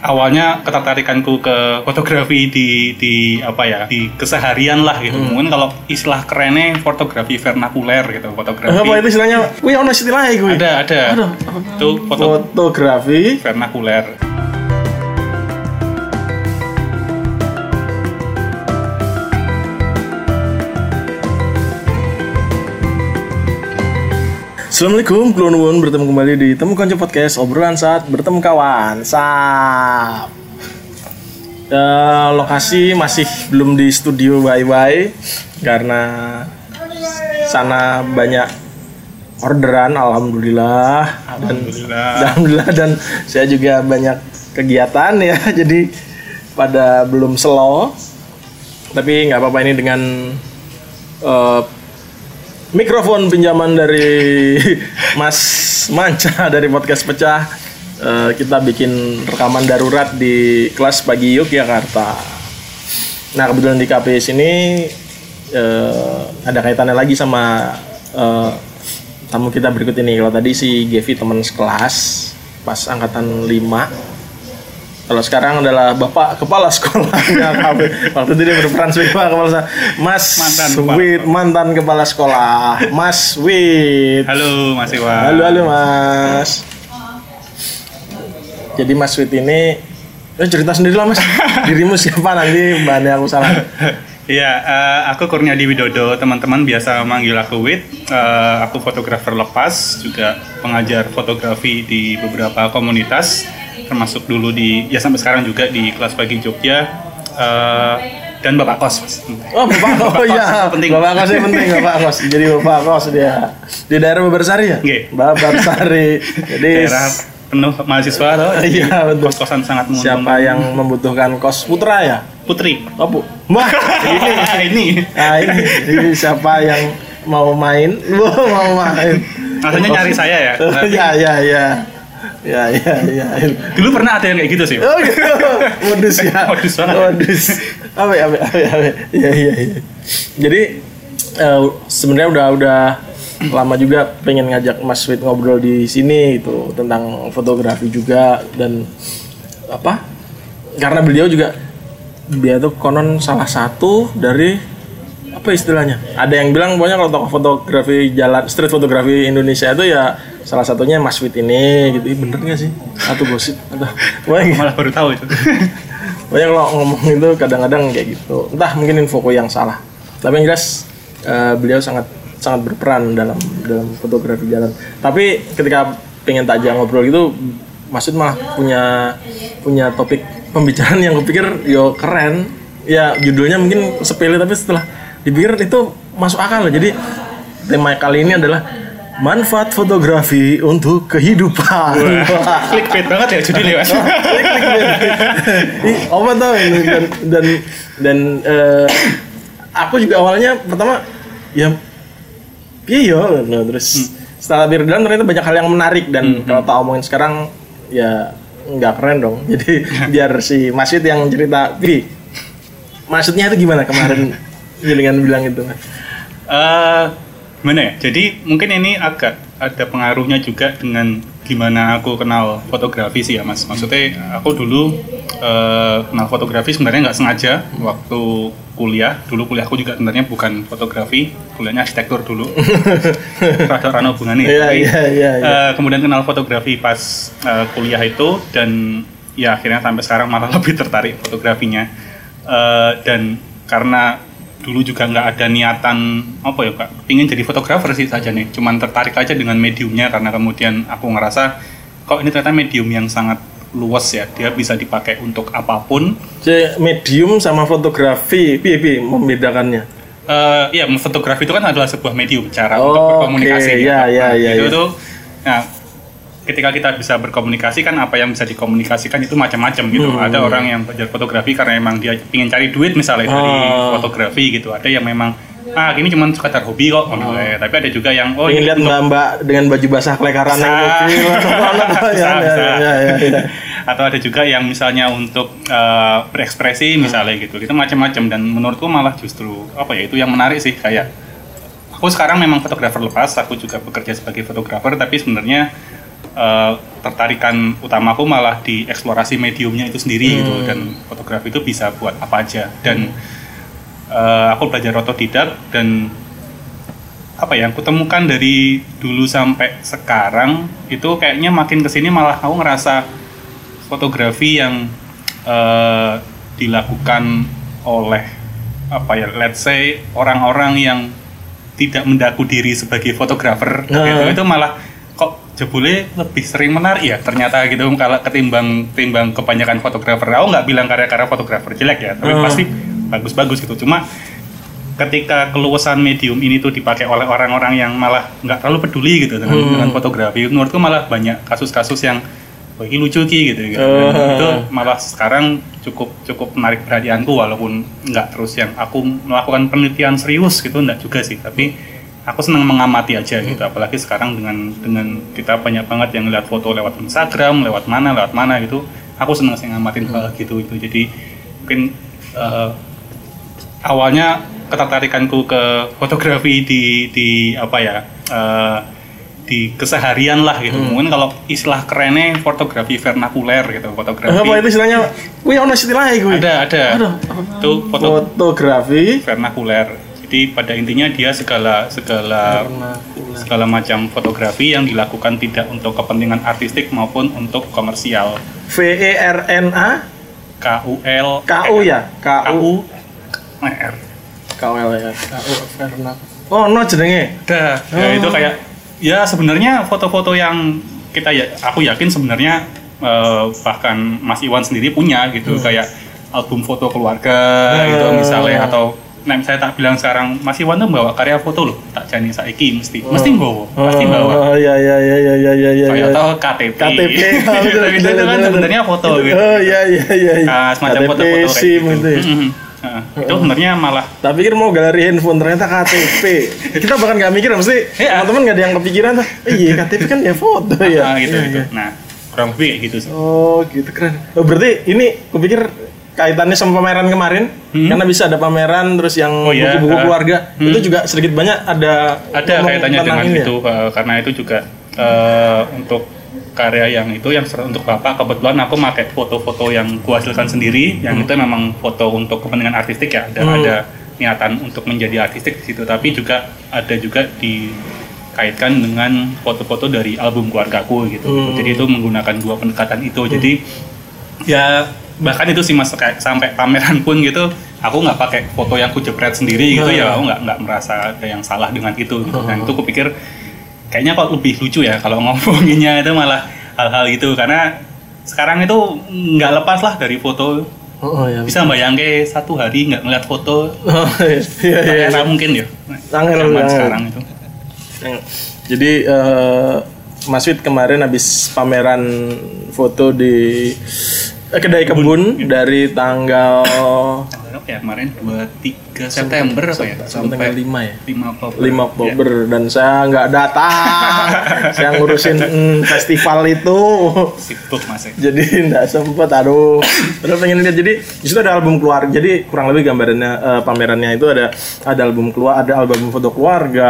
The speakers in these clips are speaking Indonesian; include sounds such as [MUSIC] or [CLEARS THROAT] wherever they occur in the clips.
awalnya ketertarikanku ke fotografi di di apa ya di keseharian lah gitu Hmm. mungkin kalau istilah kerennya fotografi vernakuler gitu fotografi Apa itu istilahnya? Wih, ono istilahnya gue. ada ada Aduh. itu foto Fotografi. vernakuler Assalamualaikum, Kulon Won bertemu kembali di Temu Konco Podcast obrolan saat bertemu kawan. Sap. Eh, lokasi masih belum di studio Bye Bye karena sana banyak orderan alhamdulillah. Dan alhamdulillah. alhamdulillah dan saya juga banyak kegiatan ya. [LAUGHS] Jadi pada belum slow tapi nggak apa-apa ini dengan eh, mikrofon pinjaman dari [LAUGHS] Mas Manca dari podcast pecah eh, kita bikin rekaman darurat di kelas pagi Yogyakarta. Nah kebetulan di KP sini eh, ada kaitannya lagi sama eh, tamu kita berikut ini. Kalau tadi si Gevi teman sekelas pas angkatan 5 kalau sekarang adalah bapak kepala sekolahnya [LAUGHS] KP. Waktu itu dia berperan sebagai kepala sekolah. Mas Mantan Wit, mantan kepala sekolah. Mas Wit. halo Mas Iwan Halo, halo Mas. Jadi Mas Wit ini eh, cerita sendiri lah Mas. [LAUGHS] Dirimu siapa nanti bahannya aku salah. Iya, eh, aku Kurniadi Widodo. Teman-teman biasa manggil aku Wit. Eh, aku fotografer lepas, juga pengajar fotografi di beberapa komunitas, termasuk dulu di ya sampai sekarang juga di kelas pagi Jogja. Eh, dan bapak kos, Mas. Oh, Bapak Kos. Oh Bapak iya. Kos, penting. Bapak Kos yang penting, Bapak Kos. Jadi Bapak Kos dia. Di daerah Babarsari ya? Nggih. Babarsari. Jadi Daerah penuh mahasiswa loh. [LAUGHS] Iya, betul. Kos-kosan sangat siapa yang membutuhkan kos putra ya? Putri. Oh, Bu. Wah, ini. [LAUGHS] ini. Nah, ini. Jadi siapa yang mau main? [LAUGHS] Mau main. Maksudnya nyari saya ya. Oh, ya, ya, ya. Ya, ya. Dulu pernah ada yang kayak gitu sih. Oh gitu. [LAUGHS] Modus ya. Modus banget. Modus. Apa apa, apa, apa. Iya, iya, iya. Jadi eh, sebenarnya udah udah lama juga pengen ngajak Mas Wit ngobrol di sini itu tentang fotografi juga dan apa? Karena beliau juga dia tuh konon salah satu dari apa istilahnya? Ada yang bilang pokoknya kalau tokoh fotografi jalan street fotografi Indonesia itu ya salah satunya Mas Wit ini gitu. Bener gak sih? Atau gosip atau Pokoknya Malah baru tahu itu. [LAUGHS] Pokoknya kalau ngomong itu kadang-kadang kayak gitu. Entah mungkin infoku yang salah. Tapi yang jelas eh, beliau sangat sangat berperan dalam dalam fotografi jalan. Tapi ketika pengen tajam ngobrol gitu, maksud malah punya punya topik pembicaraan yang kupikir yo keren. Ya judulnya mungkin sepele tapi setelah dipikir itu masuk akal loh. Jadi tema kali ini adalah manfaat fotografi untuk kehidupan. Wah. [LAUGHS] Clickbait banget ya judulnya, Mas. [LAUGHS] Ih, apa ini? Dan dan dan eh, aku juga awalnya pertama ya iya yo nah, terus setelah berjalan ternyata banyak hal yang menarik. Dan kalau tak omongin sekarang ya nggak keren dong. [LAUGHS] Jadi biar si Masid yang cerita Pi maksudnya itu gimana kemarin? Dengan bilang itu Eh, gimana ya? Jadi mungkin ini agak ada pengaruhnya juga dengan gimana aku kenal fotografi sih ya mas. Maksudnya aku dulu eh, kenal fotografi sebenarnya nggak sengaja waktu kuliah. Dulu kuliahku juga sebenarnya bukan fotografi, kuliahnya arsitektur dulu. [LAUGHS] Rada rano hubungannya. Tapi, iya, iya, iya. eh, kemudian kenal fotografi pas eh, kuliah itu dan ya akhirnya sampai sekarang malah [LAUGHS] lebih tertarik fotografinya. Eh, dan karena dulu juga nggak ada niatan apa ya kak, ingin jadi fotografer sih saja nih, cuman tertarik aja dengan mediumnya karena kemudian aku ngerasa kok ini ternyata medium yang sangat luas ya, dia bisa dipakai untuk apa pun. Jadi medium sama fotografi piye piye membedakannya Eh iya, fotografi itu kan adalah sebuah medium cara Oh, untuk berkomunikasi. oke. gitu. Ya, ya, ya, itu ya. tuh, nah, ketika kita bisa berkomunikasi kan apa yang bisa dikomunikasikan itu macam-macam gitu. Hmm. Ada orang yang belajar fotografi karena emang dia ingin cari duit misalnya dari Ah. fotografi gitu. Ada yang memang ah ini cuma sekadar hobi kok, ngono wae. tapi ada juga yang oh ini lihat untuk- mbak-mbak dengan baju basah kelekaran yang kecil. Ya, ya, ya, ya, [LAUGHS] ya. atau ada juga yang misalnya untuk eh, berekspresi misalnya gitu itu macam-macam dan menurutku malah justru apa ya itu yang menarik sih kayak aku sekarang memang fotografer lepas aku juga bekerja sebagai fotografer tapi sebenarnya eh, tertarikan utamaku malah di eksplorasi mediumnya itu sendiri gitu Hmm. dan fotografi itu bisa buat apa aja dan eh, aku belajar otodidak dan apa ya aku temukan dari dulu sampai sekarang itu kayaknya makin ke sini malah aku ngerasa fotografi yang eh, dilakukan oleh apa ya let's say orang-orang yang tidak mendaku diri sebagai fotografer Nah. gitu itu malah jebule lebih sering menarik ya ternyata gitu kalau ketimbang timbang kebanyakan fotografer aku nggak bilang karya-karya fotografer jelek ya tapi Hmm. pasti bagus-bagus gitu cuma ketika keluasan medium ini tuh dipakai oleh orang-orang yang malah nggak terlalu peduli gitu dengan, Hmm. dengan fotografi menurutku malah banyak kasus-kasus yang wah ini lucu Ki," gitu, gitu. Oh. Dan itu malah sekarang cukup cukup menarik perhatianku walaupun nggak terus yang aku melakukan penelitian serius gitu nggak juga sih tapi aku senang mengamati aja gitu apalagi sekarang dengan dengan kita banyak banget yang lihat foto lewat Instagram lewat mana lewat mana gitu aku senang sih ngamatin hal gitu itu jadi mungkin eh, awalnya ketertarikanku ke fotografi di di apa ya eh, di keseharian lah gitu. Mungkin kalau istilah kerennya fotografi vernakuler gitu fotografi. Apa itu istilahnya? Wih ono istilahnya gue ada ada. Aduh. itu foto fotografi vernakuler jadi pada intinya dia segala segala segala macam fotografi yang dilakukan tidak untuk kepentingan artistik maupun untuk komersial. V E R N A? K U L K U ya? K U. R. K U L ya. K U Vernak oh no jenenge? Dah, ya Oh. itu kayak ya sebenarnya foto-foto yang kita ya aku yakin sebenarnya eh, bahkan Mas Iwan sendiri punya gitu. Kayak album foto keluarga Hmm. gitu misalnya atau nah saya tak bilang sekarang Mas Iwan tuh bawa karya foto loh tak jani saiki mesti mesti bawa pasti bawa oh ya ya ya ya ya ya ya kayak ya. tahu KTP KTP oh, [LAUGHS] betul, betul, kan sebenarnya foto gitu oh ya ya ya ya. Nah, semacam foto-foto kayak gitu. itu. Nah, itu sebenarnya malah Tak pikir mau galeri handphone ternyata KTP. [LAUGHS] Kita bahkan nggak mikir mesti Iya. teman-teman nggak ada yang kepikiran tuh. Eh, iya [LAUGHS] KTP kan ya foto ya. ah, gitu Iya, gitu iya. nah kurang lebih gitu sih Oh gitu keren. Oh, berarti ini kupikir kaitannya sama pameran kemarin Hmm. karena bisa ada pameran terus yang Oh, iya. buku-buku Ah. keluarga Hmm. itu juga sedikit banyak ada ada kaitannya dengan ini ya? itu eh, karena itu juga eh, untuk karya yang itu yang untuk bapak kebetulan aku pakai foto-foto yang gua hasilkan sendiri yang itu memang foto untuk kepentingan artistik ya dan Hmm. ada niatan untuk menjadi artistik di situ tapi juga ada juga dikaitkan dengan foto-foto dari album keluargaku gitu Hmm. jadi itu menggunakan dua pendekatan itu jadi ya bahkan itu sih mas kayak sampai pameran pun gitu aku nggak pakai foto yang ku jepret sendiri gitu Hmm. ya. aku nggak nggak merasa ada yang salah dengan itu gitu. Dan itu kupikir kayaknya kok lebih lucu ya kalau [LAUGHS] ngomonginnya itu malah hal-hal gitu. Karena sekarang itu nggak lepas lah dari foto. Oh, oh, ya. bisa bayangke satu hari nggak ngeliat foto. Oh, iya, iya, iya. era mungkin ya. Zaman sekarang itu. Jadi eh, Mas Wid kemarin habis pameran foto di kedai kebun dari tanggal Tanggal berapa ya? Kemarin? 23 September apa ya sampai tanggal 5 ya. 5 Oktober 5 Oktober dan saya nggak datang. [LAUGHS] saya ngurusin mm, festival itu. Ya, sibuk mas ya. jadi nggak sempet aduh terus pengen lihat jadi di situ ada album keluarga jadi kurang lebih gambarannya eh, pamerannya itu ada ada album keluar ada album foto keluarga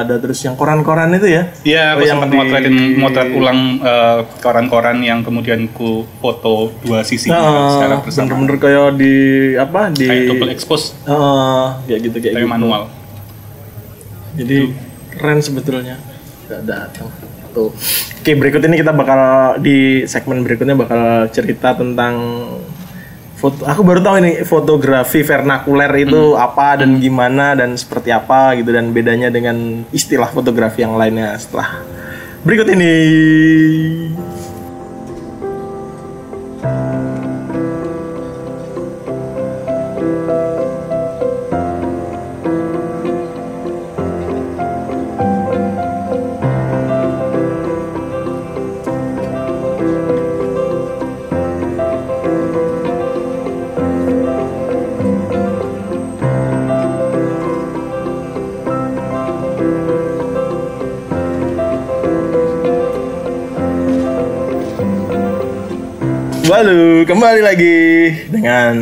ada terus yang koran-koran itu ya Iya, Oh, aku yang sempat di- motretin motret ulang eh, koran-koran yang kemudian ku foto dua sisi secara Nah, bersama. bener-bener kayak di apa di Kayak double expose, Eh, kayak gitu kayak gitu. manual. jadi keren sebetulnya. Nggak datang. Tuh. Oke berikut ini kita bakal di segmen berikutnya bakal cerita tentang foto aku baru tahu ini fotografi vernakuler itu apa dan gimana dan seperti apa gitu dan bedanya dengan istilah fotografi yang lainnya setelah. Berikut ini Lalu kembali lagi dengan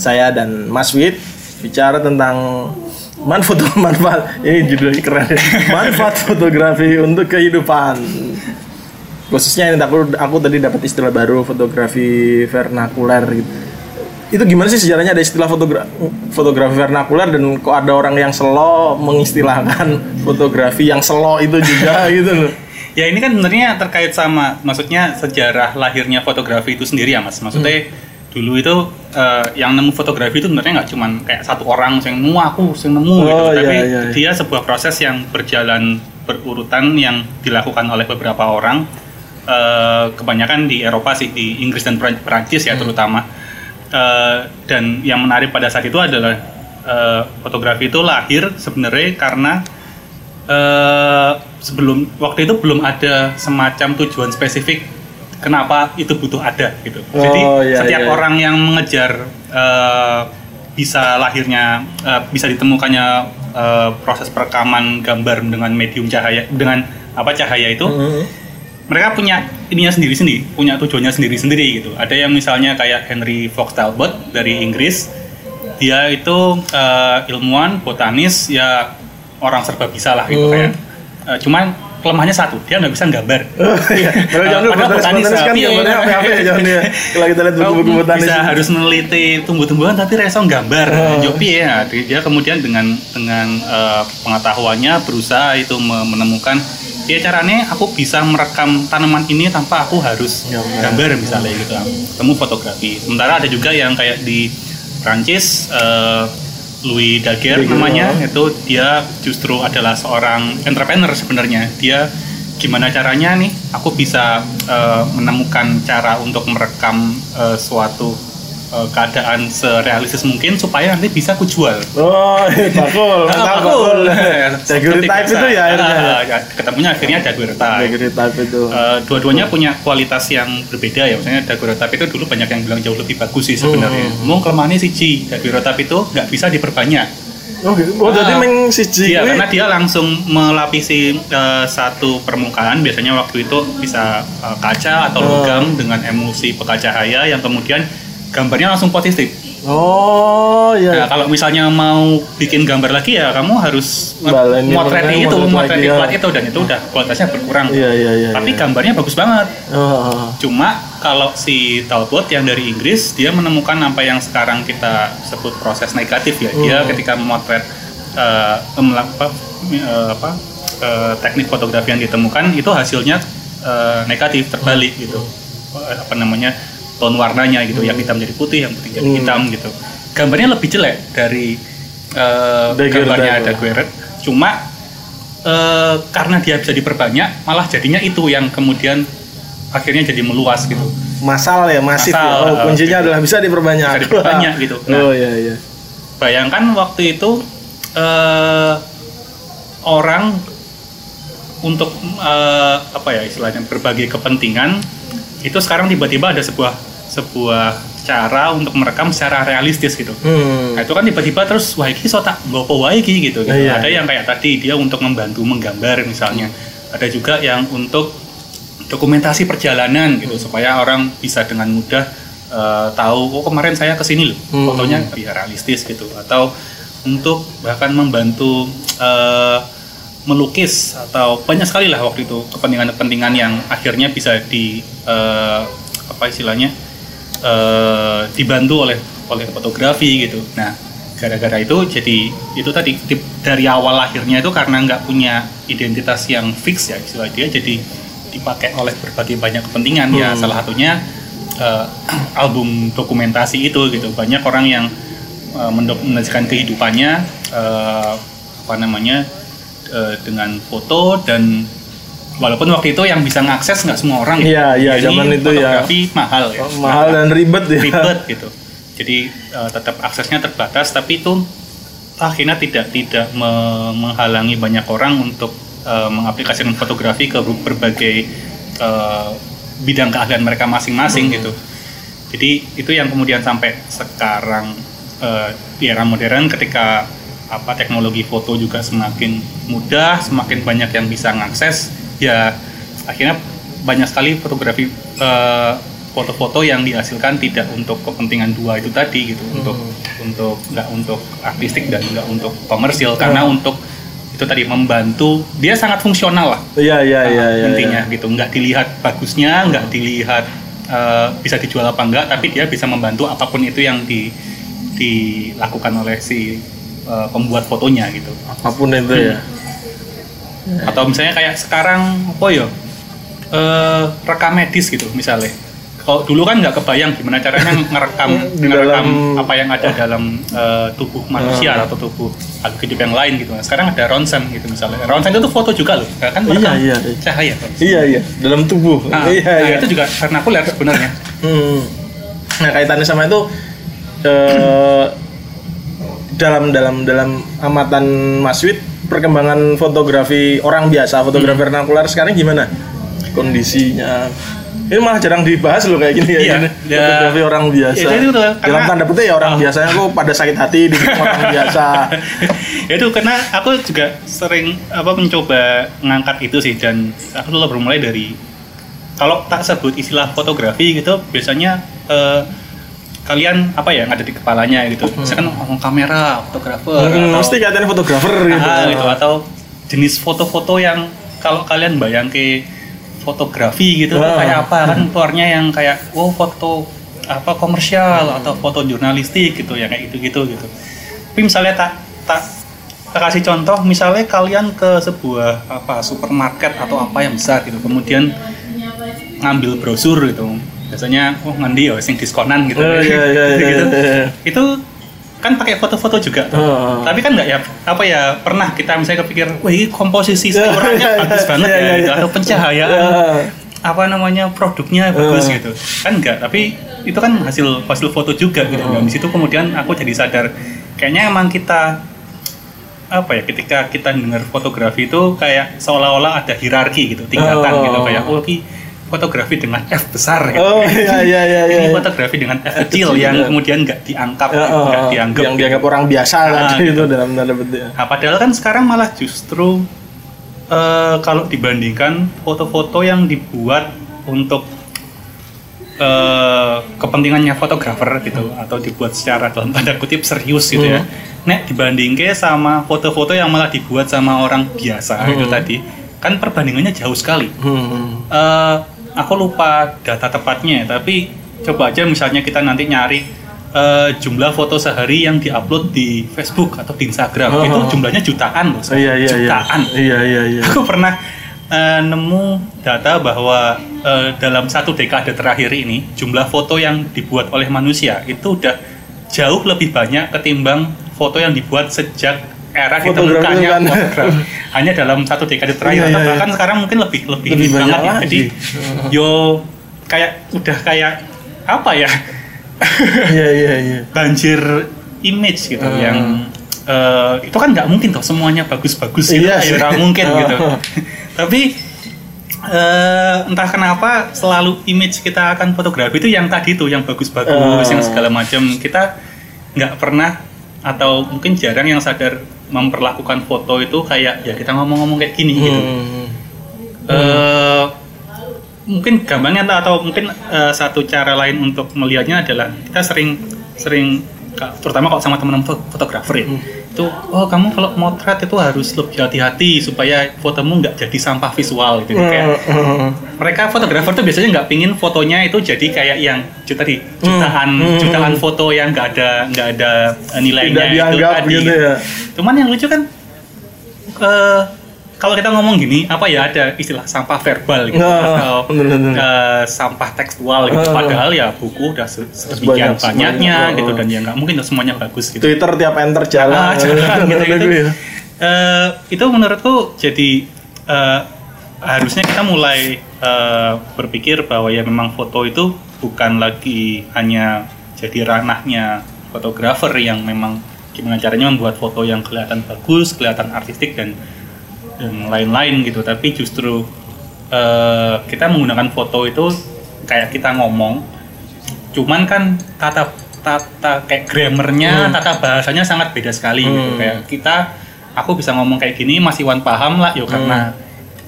saya dan Mas Wid bicara tentang manfaat [LAUGHS] manfaat. Ini judulnya keren. Manfaat fotografi untuk kehidupan. Khususnya ini aku aku tadi dapat istilah baru fotografi vernakuler gitu. Itu gimana sih sejarahnya? Ada istilah fotogra fotografi vernakuler dan kok ada orang yang selo mengistilahkan fotografi yang selo itu juga [LAUGHS] gitu loh Ya ini kan sebenarnya terkait sama maksudnya sejarah lahirnya fotografi itu sendiri ya mas. Maksudnya dulu itu eh, yang nemu fotografi itu sebenarnya nggak cuman kayak satu orang yang nemu aku yang nemu gitu, Oh, iya, tapi iya, iya. dia sebuah proses yang berjalan berurutan yang dilakukan oleh beberapa orang. Eh, kebanyakan di Eropa sih di Inggris dan Peran- Perancis ya terutama. Eh, dan yang menarik pada saat itu adalah eh, fotografi itu lahir sebenarnya karena eh sebelum waktu itu belum ada semacam tujuan spesifik kenapa itu butuh ada gitu. Oh, Jadi iya, setiap iya. orang yang mengejar eh, bisa lahirnya eh, bisa ditemukannya eh, proses perekaman gambar dengan medium cahaya dengan apa cahaya itu Mhm. mereka punya ininya sendiri-sendiri, punya tujuannya sendiri-sendiri gitu. Ada yang misalnya kayak Henry Fox Talbot dari Inggris, dia itu eh, ilmuwan, botanis, ya orang serba bisa lah gitu Hmm. kayak. Eh, cuman kelemahannya satu, dia nggak bisa gambar. [LAUGHS] Oh, iya. Padahal Padahal botanis, kan tapi- gambarnya apa-apa ya jangan ya. Kalau kita lihat buku-buku botanis. bisa harus meneliti tumbuh-tumbuhan tapi reso gambar. Oh. Jopi ya, dia dia kemudian dengan dengan eh, pengetahuannya berusaha itu me- menemukan ya caranya aku bisa merekam tanaman ini tanpa aku harus Gambar. misalnya gitu. Temu fotografi. Sementara ada juga yang kayak di Prancis eh, Louis Daguerre namanya itu dia justru adalah seorang entrepreneur sebenarnya. Dia gimana caranya nih aku bisa eh, menemukan cara untuk merekam eh, suatu eh, keadaan serealistis mungkin supaya nanti bisa aku jual. Oh, iya, bakul. [LAUGHS] Mantap, bakul. [LAUGHS] Daguerre Seperti type biasa. itu ya akhirnya. Ah, ya, ketemunya akhirnya Daguerre type. Daguerre type itu. Eh, dua-duanya punya kualitas yang berbeda ya. Misalnya daguerreotype itu dulu banyak yang bilang jauh lebih bagus sih sebenarnya. Hmm. Mau kelemahannya siji, daguerreotype itu nggak bisa diperbanyak. Oh, gitu. Oh, jadi Ah. meng siji. Iya, karena dia langsung melapisi eh, satu permukaan. Biasanya waktu itu bisa eh, kaca atau Oh. logam dengan emulsi peka cahaya yang kemudian gambarnya langsung positif. Oh, Nah, iya. kalau misalnya mau bikin gambar lagi ya kamu harus motret itu, motret lagi, iklan ya. itu dan itu udah kualitasnya berkurang. Iya, iya, iya. Tapi iya. gambarnya bagus banget. Oh, Cuma kalau si Talbot yang dari Inggris dia menemukan apa yang sekarang kita sebut proses negatif ya. Dia Hmm. ketika memotret emla- apa, eh, apa, eh, teknik fotografi yang ditemukan itu hasilnya eh, negatif terbalik gitu. Eh, Apa namanya tone warnanya gitu yang hitam jadi putih, yang putih jadi Hmm. hitam gitu. Gambarnya lebih jelek dari Daguerre gambarnya type. Daguerre. Cuma eh, karena dia bisa diperbanyak, malah jadinya itu yang kemudian akhirnya jadi meluas gitu. Masal ya, masif Masal, ya. Oh, kuncinya gitu. adalah bisa diperbanyak. Bisa diperbanyak gitu. [LAUGHS] Nah. oh, iya, iya. Bayangkan waktu itu eh, orang untuk eh, apa ya istilahnya berbagai kepentingan itu sekarang tiba-tiba ada sebuah sebuah cara untuk merekam secara realistis gitu. Hmm. Nah, itu kan tiba-tiba terus wah iki so tak gopo wae iki gitu. gitu. Iya, Ada iya. yang kayak tadi dia untuk membantu menggambar misalnya. Ada juga yang untuk dokumentasi perjalanan gitu supaya orang bisa dengan mudah eh, tahu oh kemarin saya ke sini loh. Hmm. Fotonya biar realistis gitu atau untuk bahkan membantu eh, melukis atau banyak sekali lah waktu itu kepentingan-kepentingan yang akhirnya bisa di eh, apa istilahnya eh, dibantu oleh oleh fotografi gitu. Nah, gara-gara itu jadi itu tadi di- dari awal lahirnya itu karena nggak punya identitas yang fix ya istilah dia jadi dipakai oleh berbagai banyak kepentingan ya Hmm. salah satunya eh, [CLEARS THROAT] album dokumentasi itu gitu banyak orang yang eh, mendokumentasikan kehidupannya eh, apa namanya eh, dengan foto dan walaupun waktu itu yang bisa ngakses nggak semua orang Iya, iya, Jadi zaman itu ya. mahal ya Oh, mahal dan ribet ya. ribet gitu. Jadi eh, tetap aksesnya terbatas, tapi itu akhirnya tidak tidak me- menghalangi banyak orang untuk eh, mengaplikasikan fotografi ke berbagai eh, bidang keahlian mereka masing-masing Hmm. gitu. Jadi itu yang kemudian sampai sekarang eh, di era modern ketika apa teknologi foto juga semakin mudah, semakin banyak yang bisa mengakses, ya akhirnya banyak sekali fotografi eh, foto-foto yang dihasilkan tidak untuk kepentingan dua itu tadi gitu, untuk untuk nggak untuk artistik dan nggak untuk komersil karena untuk itu tadi membantu dia sangat fungsional lah Iya iya iya uh, iya. intinya iya. gitu nggak dilihat bagusnya nggak dilihat uh, bisa dijual apa enggak tapi dia bisa membantu apa pun itu yang di dilakukan oleh si uh, pembuat fotonya gitu Apa pun itu ya. Atau misalnya kayak sekarang apa ya eh rekam medis gitu misalnya kalau dulu kan nggak kebayang gimana caranya [LAUGHS] ngerekam Di ngerekam dalam- apa yang ada dalam eh, tubuh manusia Ah. atau tubuh makhluk hidup yang lain gitu sekarang ada ronsen gitu misalnya ronsen itu foto juga loh kan Iya, merekam iya, iya. cahaya Iya iya. Dalam tubuh. Nah, iya nah, iya. itu juga karena aku lihat sebenarnya Hmm. Nah kaitannya sama itu eh, [CLEARS THROAT] dalam dalam dalam amatan Mas Wid perkembangan fotografi orang biasa fotografi Hmm. vernakular sekarang gimana kondisinya? Ini malah jarang dibahas loh kayak gini ya. Iya, gini. ya. fotografi orang biasa. Ya, itu tuh, dalam karena- tanda petik ya orang Ah. biasanya kok pada sakit hati di orang [LAUGHS] biasa. Ya itu karena aku juga sering apa mencoba ngangkat itu sih dan aku selalu bermulai dari kalau tak sebut istilah fotografi gitu biasanya eh, kalian apa ya yang ada di kepalanya gitu. Misalkan orang kamera fotografer Hmm, atau mesti fotografer gitu. Ah, gitu. atau jenis foto-foto yang kalau kalian bayang ke fotografi gitu tuh Ah. kayak apa? Kan keluarnya yang kayak wow foto apa komersial atau foto jurnalistik gitu ya kayak gitu-gitu gitu. Tapi misalnya tak tak tak kasih contoh misalnya kalian ke sebuah apa supermarket atau apa yang besar gitu. Kemudian ngambil brosur gitu biasanya oh ngendi ya sing diskonan gitu Oh, iya, iya, [LAUGHS] iya, gitu iya. itu kan pakai foto-foto juga tuh. Oh. tapi kan nggak ya apa ya pernah kita misalnya kepikir wah ini komposisi [LAUGHS] Iya, suaranya iya, bagus iya, banget iya, ya iya. gitu. atau pencahayaan [LAUGHS] Iya. apa namanya produknya bagus Eh. gitu kan enggak tapi itu kan hasil hasil foto juga gitu dan di situ kemudian aku jadi sadar kayaknya emang kita apa ya ketika kita dengar fotografi itu kayak seolah-olah ada hierarki gitu tingkatan Oh. gitu kayak oh ini fotografi dengan F besar gitu. Oh iya iya iya iya. ini fotografi dengan F kecil yang ya. kemudian nggak dianggap Ya, gitu, nggak oh, dianggap yang gitu. dianggap orang biasa Ah, tadi gitu. itu dalam tanda petik. Nah, padahal kan sekarang malah justru eh, kalau dibandingkan foto-foto yang dibuat untuk eh, kepentingannya fotografer gitu atau dibuat secara dalam tanda kutip serius gitu ya. Nek dibandingke sama foto-foto yang malah dibuat sama orang biasa itu Hmm. tadi, kan perbandingannya jauh sekali. Hmm. Eh, aku lupa data tepatnya, tapi coba aja misalnya kita nanti nyari eh, jumlah foto sehari yang diupload di Facebook atau di Instagram Oh. itu jumlahnya jutaan loh, Oh, iya iya iya. jutaan. Iya iya iya. [LAUGHS] Aku pernah eh, nemu data bahwa eh, dalam satu dekade terakhir ini jumlah foto yang dibuat oleh manusia itu udah jauh lebih banyak ketimbang foto yang dibuat sejak era ditemukannya kan. fotografi. [LAUGHS] Hanya dalam satu dekade Iya, terakhir atau iya, bahkan sekarang mungkin lebih lebih, Lebih banyak banget ya. Jadi yo kayak udah kayak apa ya? [LAUGHS] Iya iya iya. banjir image gitu Hmm. yang eh, itu kan nggak mungkin toh semuanya bagus-bagus gitu Iya ya sih. nggak mungkin [LAUGHS] gitu Hmm. tapi eh, entah kenapa selalu image kita akan fotografi itu yang tadi tuh yang bagus-bagus Hmm. yang segala macam kita nggak pernah atau mungkin jarang yang sadar memperlakukan foto itu kayak ya kita ngomong-ngomong kayak gini gitu. Hmm. Eh, mungkin gampangnya atau- mungkin eh, satu cara lain untuk melihatnya adalah kita sering sering terutama kalau sama teman-teman fo- fotografer ya itu oh kamu kalau motret itu harus lebih hati-hati supaya fotomu nggak jadi sampah visual gitu kayak Hmm. mereka fotografer tuh biasanya nggak pingin fotonya itu jadi kayak yang ju- tadi jutaan Hmm. jutaan foto yang nggak ada nggak ada eh, nilainya Tidak itu tadi. gitu ya. Cuman yang lucu kan eh, kalau kita ngomong gini apa ya ada istilah sampah verbal gitu Nah, atau bener, bener. eh, sampah tekstual gitu. Ah. Padahal ya buku udah se- sedemikian Sebanyak- banyaknya gitu oh. dan ya nggak mungkin semuanya bagus gitu. Twitter tiap enter jalan. Ah, jalan [LAUGHS] gitu, gitu. ya. Eh, itu menurutku jadi eh, harusnya kita mulai eh, berpikir bahwa ya memang foto itu bukan lagi hanya jadi ranahnya fotografer yang memang gimana caranya membuat foto yang kelihatan bagus, kelihatan artistik dan dan lain-lain gitu. Tapi justru eh, kita menggunakan foto itu kayak kita ngomong, cuman kan tata tata kayak grammarnya, tata bahasanya sangat beda sekali gitu. Hmm. Kayak kita, aku bisa ngomong kayak gini masih wan paham lah, yuk karena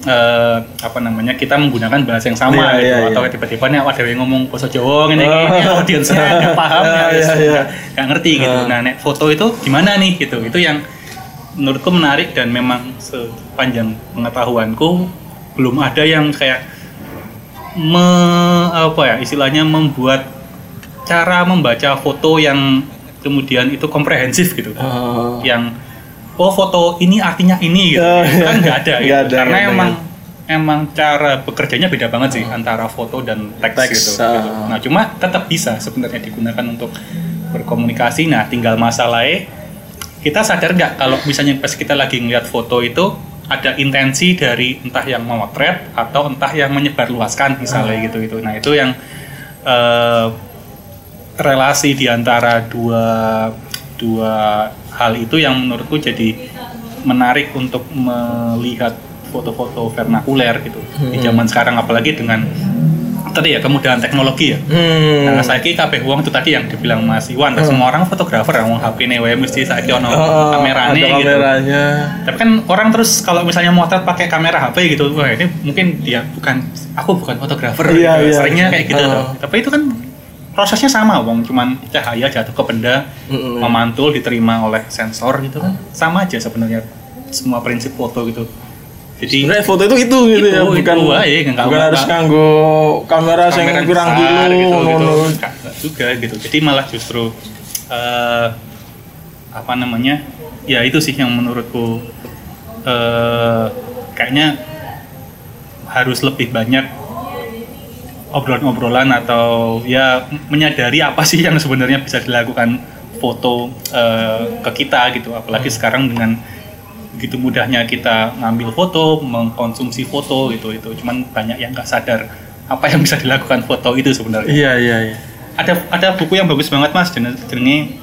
eh, apa namanya kita menggunakan bahasa yang sama gitu. iya, Atau iya. tiba-tiba nih ada yang ngomong bahasa Jawa ini, Oh. ini audiensnya nggak paham, [LAUGHS] Iya, ya, iya, iya. nggak- ngerti gitu. Ah. Nah, nek foto itu gimana nih gitu? Itu yang menurutku menarik dan memang sepanjang pengetahuanku belum ada yang kayak me, apa ya istilahnya membuat cara membaca foto yang kemudian itu komprehensif gitu Oh. yang oh foto ini artinya ini gitu Itu kan nggak ada, [LAUGHS] gitu. ada, karena ada, emang emang cara bekerjanya beda banget sih antara foto dan teks, Teks, gitu, ah. gitu. nah cuma tetap bisa sebenarnya digunakan untuk berkomunikasi nah tinggal masalahnya kita sadar nggak kalau misalnya pas kita lagi ngeliat foto itu ada intensi dari entah yang memotret atau entah yang menyebarluaskan misalnya gitu gitu. Nah itu yang eh, relasi di antara dua dua hal itu yang menurutku jadi menarik untuk melihat foto-foto vernakuler gitu di zaman sekarang. Apalagi dengan tadi ya kemudahan teknologi ya. Hmm. Nah, saya kira kabeh uang itu tadi yang dibilang Mas Iwan, semua orang fotografer, wong HP nih, wae mesti saya ono Oh, kameranya ada gitu. kameranya. Tapi kan orang terus kalau misalnya motret pakai kamera HP gitu, wah ini mungkin dia bukan, aku bukan fotografer, Iya, gitu. iya. seringnya kayak gitu. Oh. tuh. Tapi itu kan prosesnya sama, wong cuman cahaya jatuh ke benda, Mm-mm. memantul diterima oleh sensor gitu kan, sama aja sebenarnya semua prinsip foto gitu. Jadi Sebenarnya foto itu itu gitu ya, Itu, bukan itu nggak- bukan nggak- harus nganggo kamera yang kamera kurang besar dulu gitu, gitu. Nggak- juga gitu. Jadi malah justru eh, apa namanya ya itu sih yang menurutku eh, kayaknya harus lebih banyak obrolan-obrolan atau ya menyadari apa sih yang sebenarnya bisa dilakukan foto eh, ke kita gitu. Apalagi sekarang dengan begitu mudahnya kita ngambil foto mengkonsumsi foto gitu itu. Cuman banyak yang nggak sadar apa yang bisa dilakukan foto itu sebenarnya. Iya iya iya. ada ada buku yang bagus banget mas jenis jenis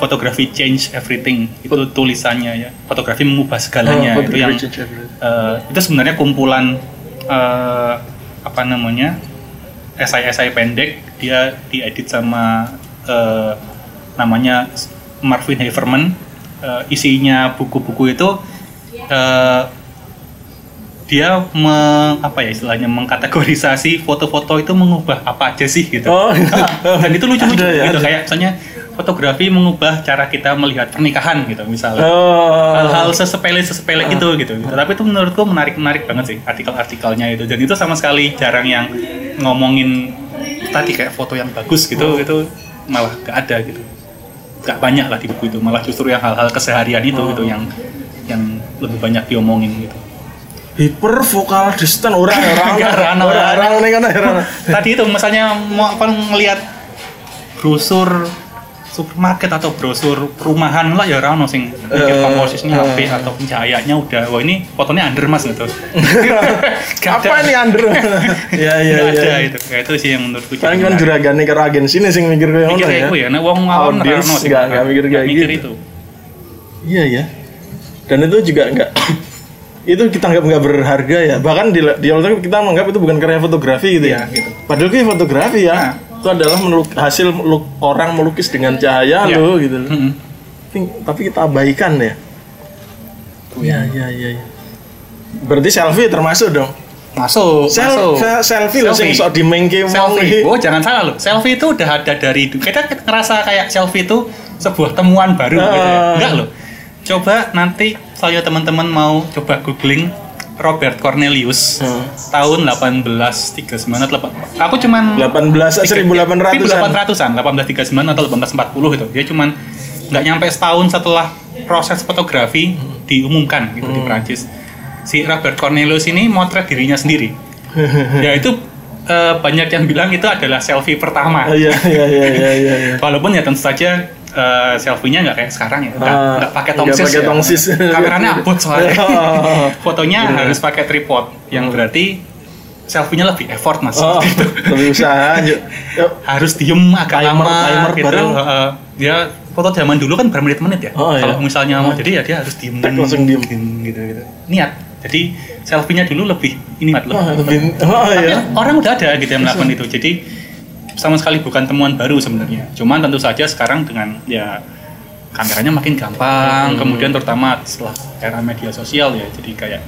fotografi change everything. Itu tulisannya ya. Fotografi mengubah segalanya. Oh, itu yang eh, itu sebenarnya kumpulan eh, apa namanya esai-esai pendek. Dia diedit sama eh, namanya Marvin Haverman Eh, isinya buku-buku itu eh, dia me, apa ya istilahnya mengkategorisasi foto-foto itu mengubah apa aja sih gitu. Oh, [LAUGHS] dan itu lucu-lucu ya, gitu ada. kayak misalnya fotografi mengubah cara kita melihat pernikahan gitu misalnya. Oh. hal-hal sesepele sesepele itu gitu, gitu. Tapi itu menurutku menarik menarik banget sih artikel-artikelnya itu. Dan itu sama sekali jarang yang ngomongin tadi kayak foto yang bagus gitu itu malah gak ada gitu gak banyak lah di buku itu malah justru yang hal-hal keseharian itu gitu yang yang lebih banyak diomongin gitu hiper vokal distant orang orang [LAUGHS] orang, orang orang. orang ini kan orang. tadi itu misalnya mau apa ngelihat brosur supermarket atau brosur perumahan lah ya orang sing mikir Eh, komposisinya eh. HP atau pencahayaannya udah wah ini fotonya under mas gitu [LAUGHS] Apa ini under? [LAUGHS] Iya iya Nggak ada itu kayak itu sih yang menurutku Paling kan menarik. juragane karo agensi nih sing mikir kayak mikir kayak ya. ya nah awam Audiens rano sih nggak- nggak mikir kayak mikir gitu. itu Iya ya. Dan itu juga enggak [COUGHS] itu kita anggap nggak berharga ya. Bahkan di di awal kita menganggap itu bukan karya fotografi gitu ya. Iya, gitu. Padahal itu fotografi ya. Nah. Itu adalah meluk- hasil meluk- orang melukis dengan cahaya Iya. loh gitu loh. Mm-mm. Tapi- Tapi kita abaikan ya. Iya iya iya. iya. Berarti selfie termasuk dong. masuk Sel masuk se- selfie loh sing Selfie. sok dimengke selfie. Oh, jangan salah loh. Selfie itu udah ada dari dulu. Kita ngerasa kayak selfie itu sebuah temuan baru gitu ya. Ah. Enggak loh. Coba nanti saya teman-teman mau coba googling Robert Cornelius Hmm. tahun 1839 atau 8. Aku cuman 18 1800-an. 1800-an, 1839 atau 1840 itu. Dia cuman nggak nyampe setahun setelah proses fotografi diumumkan gitu di Prancis. Si Robert Cornelius ini motret dirinya sendiri. [LAUGHS] ya itu eh, banyak yang bilang itu adalah selfie pertama. Iya iya iya iya iya. iya. [LAUGHS] Walaupun ya tentu saja eh, selfie-nya nggak kayak sekarang ya, nggak, Ah, nggak pakai tongsis. ya. tongsis. Kameranya [LAUGHS] abot soalnya. Oh. Fotonya harus pakai tripod, yang berarti selfie-nya lebih effort mas. Oh, Gitu. lebih usaha. Yuk. Yuk. Harus diem agak Timer- lama timer gitu. bareng. Heeh. dia foto zaman dulu kan bermenit-menit ya. Oh, iya. Kalau misalnya mau jadi ya dia harus diem. Tek, langsung diem. gitu gitu. Niat. Jadi selfie-nya dulu lebih ini mat Oh, lebih oh tapi iya. orang udah ada gitu yang melakukan itu. Jadi sama sekali bukan temuan baru sebenarnya. Cuman tentu saja sekarang dengan ya kameranya makin gampang, Hmm. kemudian terutama setelah era media sosial ya, jadi kayak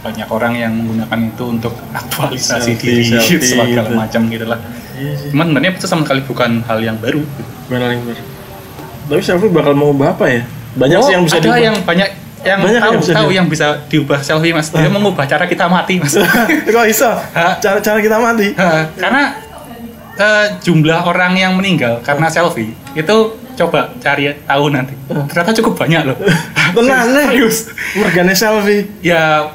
banyak orang yang menggunakan itu untuk aktualisasi Selfie, diri selfie segala gitu. macam gitu lah. Iya sih. Cuman sebenarnya itu sama sekali bukan hal yang baru. Benar benar. Tapi selfie bakal mau apa ya? Banyak Oh, sih yang bisa ada diubah. yang banyak yang Banyak tahu yang bisa tahu di- yang bisa diubah selfie mas dia mengubah cara kita mati mas [LAUGHS] Kok iso? Hah? Cara-cara kita mati. Ha, karena eh, jumlah orang yang meninggal karena selfie itu coba cari tahu nanti ternyata cukup banyak loh [LAUGHS] Tenang nih. serius Mergane selfie. ya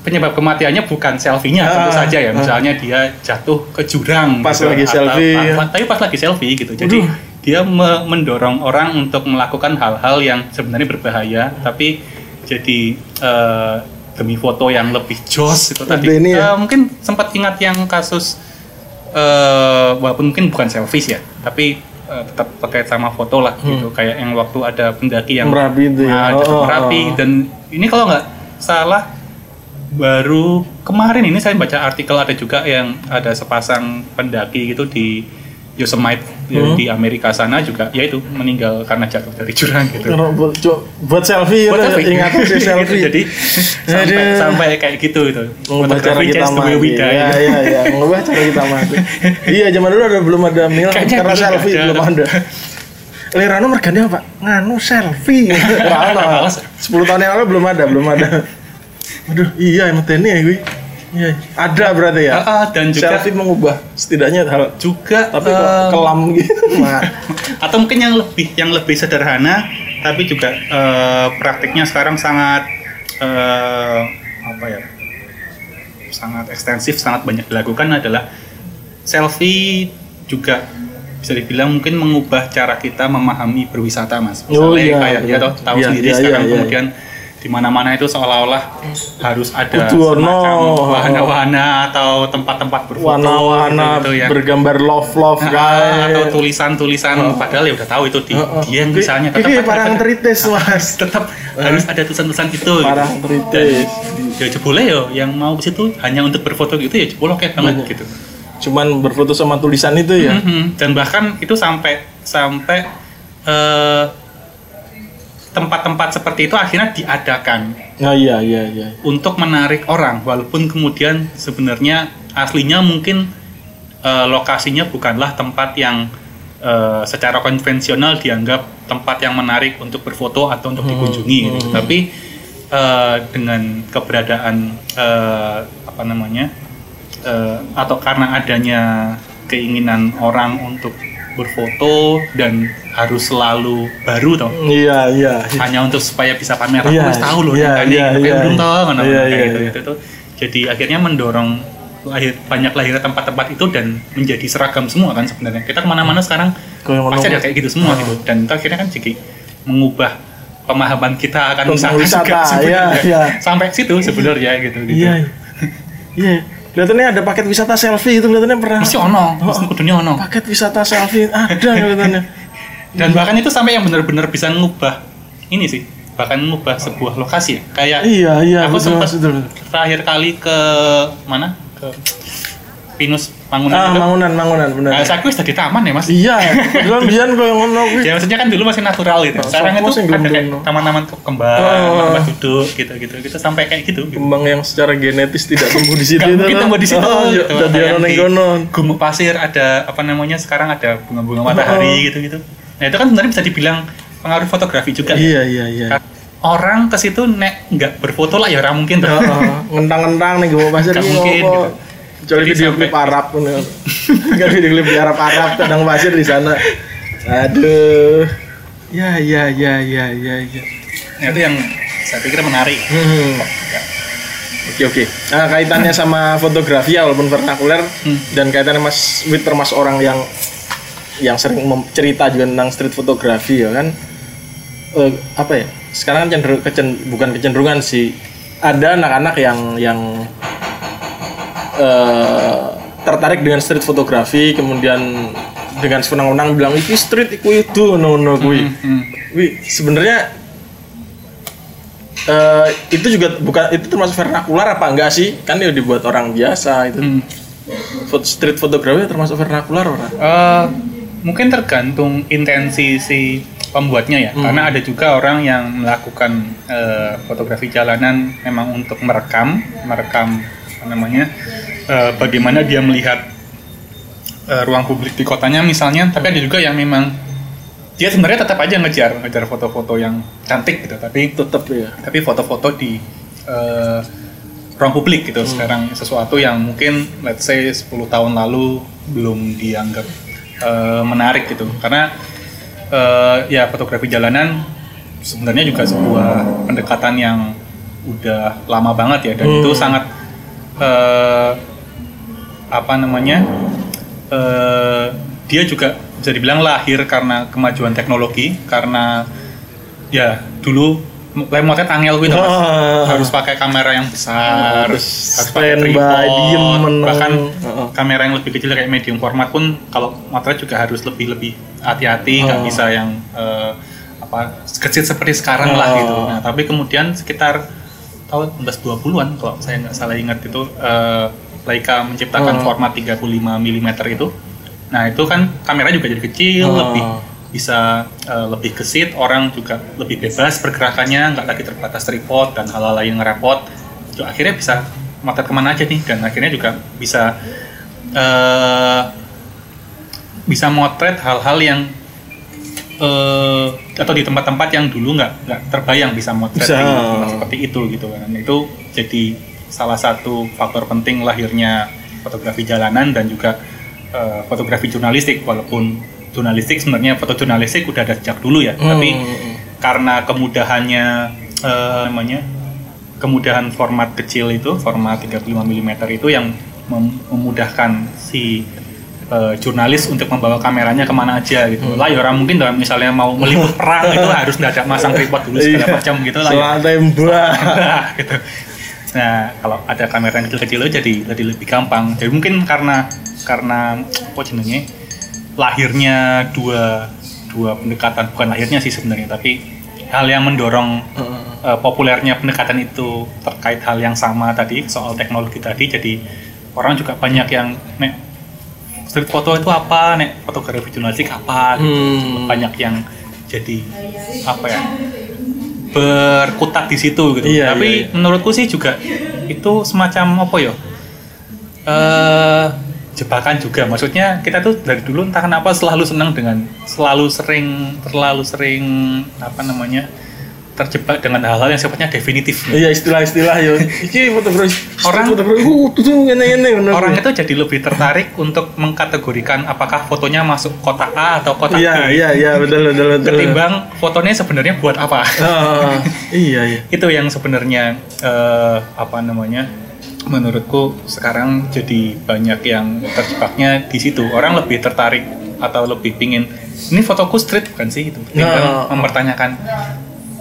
penyebab kematiannya bukan selfie-nya tentu Ah, saja ya ah. misalnya dia jatuh ke jurang Pas gitu, lagi atau- selfie, ah, ya. tapi pas lagi selfie gitu jadi dia me- mendorong orang untuk melakukan hal-hal yang sebenarnya berbahaya tapi jadi eh, demi foto yang lebih jos itu tadi ini ya? Eh, mungkin sempat ingat yang kasus eh walaupun mungkin bukan selfies ya tapi eh, tetap terkait sama foto lah gitu kayak yang waktu ada pendaki yang Hmm. Merapi itu ya? Ah, Oh, oh, Merapi oh. dan ini kalau nggak salah baru kemarin ini saya baca artikel ada juga yang ada sepasang pendaki gitu di Yosemite ya, Hmm. di Amerika sana juga yaitu meninggal karena jatuh dari jurang gitu. Buat, buat selfie, Buat ya, selfie. ingat sih [LAUGHS] selfie. Gitu, jadi sampai, Aduh. sampai kayak gitu itu. mengubah cara kita mati. Iya, iya, iya, mengubah cara kita mati. iya, zaman dulu ada belum ada mil Kayaknya karena selfie ada. belum ada. Lirano mergane apa? Nganu selfie. [LAUGHS] Rano. Males. 10 tahun yang lalu belum ada, belum ada. [LAUGHS] Aduh, iya emang ini ya gue. Iya, ada berarti ya. Ah, dan juga selfie mengubah setidaknya hal juga tapi kok eh, kelam gitu. Atau mungkin yang lebih yang lebih sederhana tapi juga eh, praktiknya sekarang sangat eh, apa ya sangat ekstensif sangat banyak dilakukan adalah selfie juga bisa dibilang mungkin mengubah cara kita memahami berwisata mas Oh, misalnya iya, kayak iya. ya toh, tahu Iya, sendiri iya, sekarang iya, iya. Di mana-mana itu seolah-olah harus ada wahana-wahana atau tempat-tempat berfoto warna-warna gitu, ya. bergambar love-love Ah, guys. atau tulisan-tulisan padahal ya udah tahu itu di Heeh. dia Ini- misalnya tetap ini ada- parang teritis [LAUGHS] mas tetap harus ada tulisan-tulisan itu parang gitu. teritis ya jebule yo yang mau ke situ hanya untuk berfoto gitu ya jebule oke banget gitu cuman berfoto sama tulisan itu ya Mhm. dan bahkan itu sampai sampai eh, tempat-tempat seperti itu akhirnya diadakan. Oh iya iya iya untuk menarik orang walaupun kemudian sebenarnya aslinya mungkin eh, lokasinya bukanlah tempat yang eh, secara konvensional dianggap tempat yang menarik untuk berfoto atau untuk dikunjungi gitu. tapi eh, dengan keberadaan eh, apa namanya eh, atau karena adanya keinginan orang untuk berfoto dan harus selalu baru toh iya iya hanya untuk supaya bisa pamer aku Iya, wis tahu loh iya, nih iya, kayak iya. urung toh ngono Iya, kayak iya, gitu, iya. gitu tuh. Jadi akhirnya mendorong lahir banyak lahirnya tempat-tempat itu dan menjadi seragam semua kan sebenarnya. Kita ke mana-mana sekarang yang pasti ada kayak gitu semua gitu dan akhirnya kan jadi mengubah pemahaman kita akan wisata, juga [LAUGHS] sebenarnya. iya, iya. sampai situ sebenarnya gitu gitu. iya [LAUGHS] iya kelihatannya ada paket wisata selfie itu kelihatannya pernah. Mesti ono, mesti kudunya ono. paket wisata selfie ada kelihatannya. [LAUGHS] Dan bahkan itu sampai yang benar-benar bisa ngubah ini sih, bahkan ngubah sebuah lokasi ya. Kayak iya iya aku betul sempat betul. terakhir kali ke mana? Ke Pinus Mangunan ah itu mangunan mangunan benar nah, saya wis tadi taman ya mas iya [LAUGHS] kebetulan kalau yang ngomong kuwi. ya maksudnya kan dulu masih natural gitu Oh, sekarang itu ada kayak taman-taman kembang Oh. tempat duduk gitu gitu gitu sampai kayak gitu, gitu. kembang yang secara genetis tidak tumbuh di [LAUGHS] situ mungkin kan. tumbuh di situ oh, gitu. jadi ono di gumuk pasir ada apa namanya sekarang ada bunga-bunga Oh. matahari gitu gitu nah itu kan sebenarnya bisa dibilang pengaruh fotografi juga ya. iya iya iya orang ke situ nek nggak berfoto lah ya orang mungkin tuh. Heeh, ngentang-ngentang nih gue pasar Gak mungkin, gitu. Kecuali Jadi video klip Arab pun. Kan video klip di Arab Arab kadang pasir di sana. Aduh. Ya ya ya ya ya ya. Nah, itu yang saya pikir menarik Hmm. Oke oke. Nah kaitannya [LAUGHS] sama fotografi ya walaupun vernakuler Hmm. dan kaitannya Mas Wit termasuk orang yang yang sering cerita juga tentang street fotografi ya kan. Eh, apa ya? Sekarang kan cenderung kecen- bukan kecenderungan sih. Ada anak-anak yang yang eh, tertarik dengan street fotografi kemudian dengan senang-senang bilang iki street iku itu no no kuwi. Hmm. Wih, sebenarnya eh, itu juga bukan itu termasuk vernakular apa enggak sih? Kan dia dibuat orang biasa itu. Hmm. Foto street fotografi termasuk vernakular ora? Eh, mungkin tergantung intensi si pembuatnya ya Hmm. karena ada juga orang yang melakukan eh, fotografi jalanan memang untuk merekam merekam apa namanya eh, bagaimana dia melihat eh, ruang publik di kotanya misalnya tapi ada juga yang memang dia sebenarnya tetap aja ngejar ngejar foto-foto yang cantik gitu tapi tetap ya tapi foto-foto di eh, ruang publik gitu. Sekarang sesuatu yang mungkin let's say 10 tahun lalu belum dianggap eh, menarik gitu. Karena eh, ya fotografi jalanan sebenarnya juga sebuah pendekatan yang udah lama banget ya dan Hmm. itu sangat eh, apa namanya eh, dia juga bisa dibilang lahir karena kemajuan teknologi karena ya dulu kayak motret angel gitu mas Ah. harus pakai kamera yang besar Harus harus pakai tripod bahkan Heeh. kamera yang lebih kecil kayak medium format pun kalau motret juga harus lebih lebih hati-hati nggak Oh. bisa yang eh, apa kecil seperti sekarang lah Oh. gitu nah tapi kemudian sekitar tahun 1920-an kalau saya nggak salah ingat itu eh, Leica menciptakan Oh. format 35 mm itu nah itu kan kamera juga jadi kecil Oh. lebih bisa eh, lebih gesit orang juga lebih bebas pergerakannya nggak lagi terbatas tripod dan hal-hal lain ngerepot Jadi akhirnya bisa motret ke mana aja nih dan akhirnya juga bisa eh, bisa motret hal-hal yang eh, atau di tempat-tempat yang dulu nggak nggak terbayang bisa motret Bisa. di tempat seperti itu gitu kan itu jadi salah satu faktor penting lahirnya fotografi jalanan dan juga eh, fotografi jurnalistik walaupun jurnalistik sebenarnya foto jurnalistik udah ada sejak dulu ya tapi Hmm. karena kemudahannya eh, namanya kemudahan format kecil itu format 35 mm itu yang mem- memudahkan si eh, jurnalis untuk membawa kameranya ke mana aja gitu lah ya orang mungkin dalam misalnya mau meliput perang itu [LAUGHS] harus dadak masang tripod dulu segala Iya. macam gitu lah ya gitu. Nah, kalau ada kamera yang kecil-kecil jadi jadi lebih gampang. Jadi mungkin karena karena apa jenenge? Lahirnya dua dua pendekatan bukan lahirnya sih sebenarnya tapi hal yang mendorong eh, populernya pendekatan itu terkait hal yang sama tadi soal teknologi tadi jadi orang juga banyak yang nek street foto itu apa? Nek fotografi jurnalistik apa? Gitu. Hmm. banyak yang jadi apa ya berkutat di situ gitu. Iya, Tapi iya, iya. menurutku sih juga itu semacam apa ya? Eh jebakan juga. Maksudnya kita tuh dari dulu entah kenapa selalu senang dengan selalu sering terlalu sering apa namanya? Terjebak dengan hal-hal yang sifatnya definitif. Iya istilah-istilah yo. Iki fotografi Orang- fotografi uh. Orang itu jadi lebih tertarik untuk mengkategorikan apakah fotonya masuk kotak A atau kotak Iya B iya iya betul betul betul. ketimbang fotonya sebenarnya buat apa. Ah, iya iya. [LAUGHS] itu yang sebenarnya eh, apa namanya menurutku sekarang jadi banyak yang terjebaknya di situ orang lebih tertarik atau lebih pingin ini fotoku street bukan sih itu. Tinggal mempertanyakan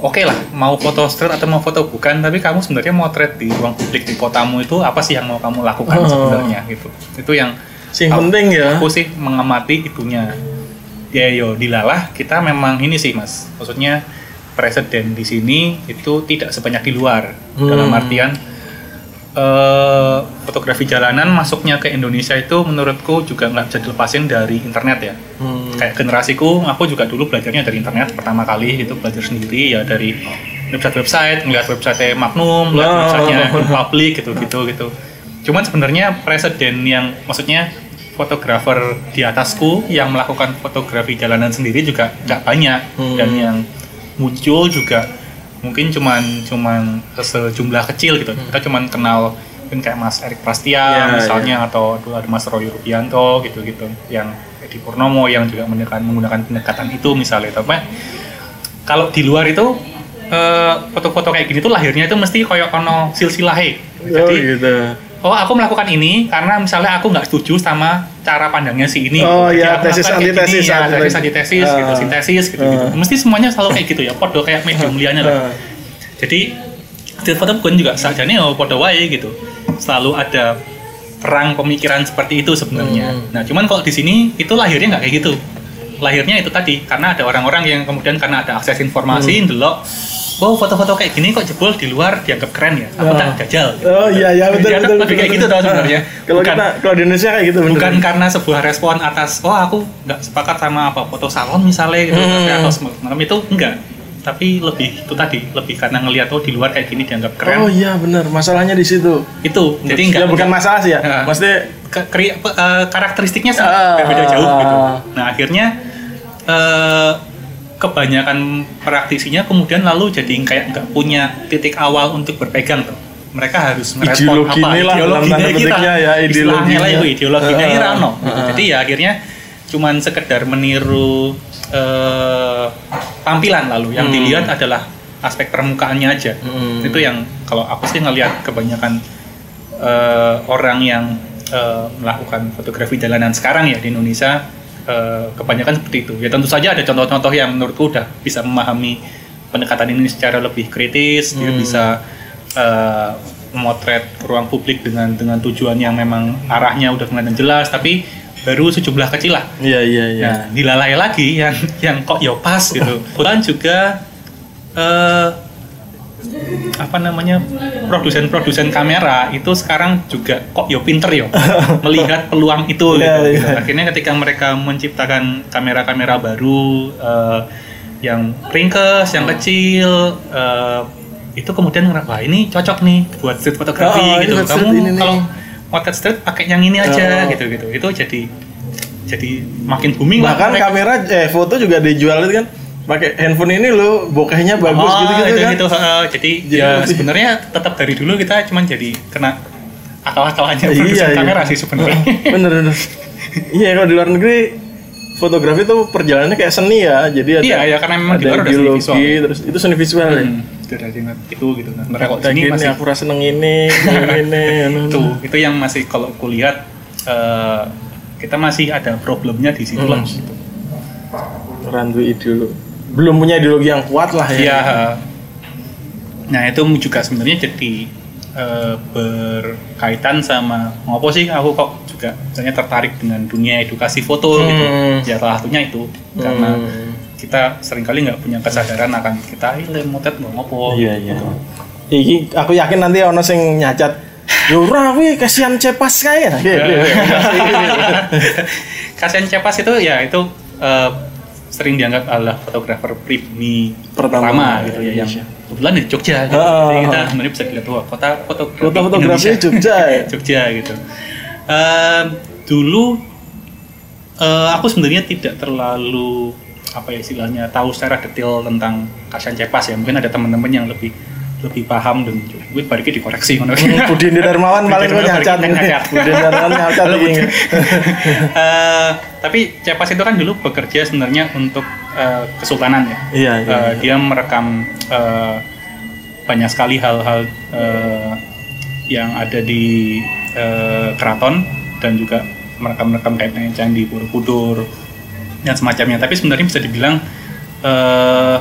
oke lah mau foto street atau mau foto bukan tapi kamu sebenarnya motret di ruang publik di kotamu itu apa sih yang mau kamu lakukan Oh. sebenarnya gitu itu yang aku- penting ya. aku sih mengamati itunya ya yo dilalah kita memang ini sih mas maksudnya presiden di sini itu tidak sebanyak di luar Hmm. dalam artian eh, fotografi jalanan masuknya ke Indonesia itu menurutku juga nggak bisa dilepasin dari internet ya Hmm. Kayak generasiku aku juga dulu belajarnya dari internet pertama kali itu belajar sendiri ya dari website-website ngeliat website Magnum ngeliat Oh. websitenya Public gitu gitu gitu. Cuman sebenarnya presiden yang maksudnya fotografer di atasku yang melakukan fotografi jalanan sendiri juga nggak banyak. Hmm. dan yang muncul juga mungkin cuman cuman sejumlah kecil gitu. Kita cuman kenal mungkin kayak Mas Erik Prastia Ya, misalnya atau dulu ada Mas Roy Rubianto gitu-gitu yang Edi Purnomo yang juga menggunakan menggunakan pendekatan itu misalnya tapi kalau di luar itu eh, foto-foto kayak gini tuh lahirnya itu mesti koyok ono silsilahe Oh jadi gitu. oh aku melakukan ini karena misalnya aku nggak setuju sama cara pandangnya si ini Oh, Jadi iya, aku tesis, antitesis, ya, tesis antitesis gitu Ah. sintesis gitu, gitu Ah. mesti semuanya selalu kayak gitu ya podo kayak medium liannya lah Ah. jadi street foto pun juga sajane oh podo wae gitu selalu ada perang pemikiran seperti itu sebenarnya Hmm. nah cuman kalau di sini itu lahirnya nggak kayak gitu lahirnya itu tadi karena ada orang-orang yang kemudian karena ada akses informasi ndelok oh foto-foto kayak gini kok jebol di luar dianggap keren ya aku Ah. tak jajal gitu. Oh iya iya betul betul. lebih kayak gitu tau sebenarnya. [LAUGHS] Kalau kita kalau di Indonesia kayak gitu bener. bukan karena sebuah respon atas oh aku nggak sepakat sama apa foto salon misalnya gitu Hmm. tapi atau semacam itu enggak tapi lebih itu tadi lebih karena ngelihat oh di luar kayak gini dianggap keren Oh iya benar, masalahnya di situ. itu jadi enggak ya, bukan enggak- masalah sih ya. Ya. Maksudnya ke- keri- pe- eh, karakteristiknya sangat Ah. berbeda jauh gitu nah akhirnya eh, kebanyakan praktisinya kemudian lalu jadi kayak nggak punya titik awal untuk berpegang tuh. Mereka harus merespon apa lah, ideologinya kita. ya, ideologinya. lah itu ideologinya Heeh, ini rano. gitu. heeh. Jadi ya akhirnya cuman sekedar meniru eh, tampilan lalu yang Hmm. dilihat adalah aspek permukaannya aja. Hmm. Itu yang kalau aku sih ngelihat kebanyakan eh, orang yang eh, melakukan fotografi jalanan sekarang ya di Indonesia eh, kebanyakan seperti itu. Ya tentu saja ada contoh-contoh yang menurutku udah bisa memahami pendekatan ini secara lebih kritis, dia Hmm. bisa eh, memotret ruang publik dengan dengan tujuan yang memang arahnya udah kelihatan jelas, tapi baru sejumlah kecil lah. Iya iya iya. Nah, dilalai lagi yang yang kok ya pas gitu. [LAUGHS] Dan juga eh apa namanya produsen-produsen kamera itu sekarang juga kok yo pinter yo [LAUGHS] melihat peluang itu Iya, gitu. iya. Akhirnya ketika mereka menciptakan kamera-kamera baru eh, yang ringkes, yang kecil eh, itu kemudian ngerasa wah ini cocok nih buat street fotografi Oh, ini gitu. Kamu nih. Potret street pakai yang ini aja Oh. gitu gitu. Itu jadi jadi makin booming lah. Bahkan mereka. kamera eh foto juga dijual itu kan pakai handphone ini lo bokehnya bagus Oh, gitu gitu itu, kan. itu, uh, jadi, Jadi ya sebenarnya tetap dari dulu kita cuman jadi kena akal-akalannya Iya, produsen iya. kamera sih sebenarnya. bener bener. Iya kalau di luar negeri fotografi tuh perjalanannya kayak seni ya. Jadi ada Iya, ya, karena memang di ada luar udah seni ideologi, visual. terus itu seni visual ya. Hmm, itu dari itu gitu. Nah, sebenarnya kok gini masih aku rasa seneng ini, [LAUGHS] ini. itu itu yang masih kalau kulihat uh, kita masih ada problemnya di situ lah. Hmm. gitu. Randu ideologi. Belum punya ideologi yang kuat lah ya. Uh, Nah itu juga sebenarnya jadi uh, berkaitan sama ngopo sih aku kok juga misalnya tertarik dengan dunia edukasi foto gitu. Hmm. Ya salah satunya itu karena Hmm. Kita sering kali nggak punya kesadaran akan kita ini motet nggak ngopo. Iya iya. Iki aku yakin nanti ono sing nyacat. Ora kuwi kasihan cepas kae. [LAUGHS] [LAUGHS] Gitu. Kasian Cepas itu ya itu uh, sering dianggap adalah fotografer pribumi Pertama pertama, gitu ya yang Indonesia. kebetulan di Jogja gitu. Ah, Jadi kita sebenarnya bisa dilihat wah kota fotografi, Kota fotografi Indonesia. Jogja ya? [LAUGHS] Jogja gitu. Ehm, dulu eh, aku sebenarnya tidak terlalu apa ya istilahnya tahu secara detail tentang Kasian Cepas ya. Mungkin ada teman-teman yang lebih lebih paham dan gue baliknya dikoreksi ngono. Budi Darmawan paling Budi nyacat ini. Budi Darmawan nyacat ini. Eh, tapi Cepas itu kan dulu bekerja sebenarnya untuk eh, Kesultanan ya. Iya iya. Eh, dia merekam eh, banyak sekali hal-hal eh, yang ada di eh, keraton dan juga merekam-rekam kaitannya candi Borobudur dan semacamnya. Tapi sebenarnya bisa dibilang eh,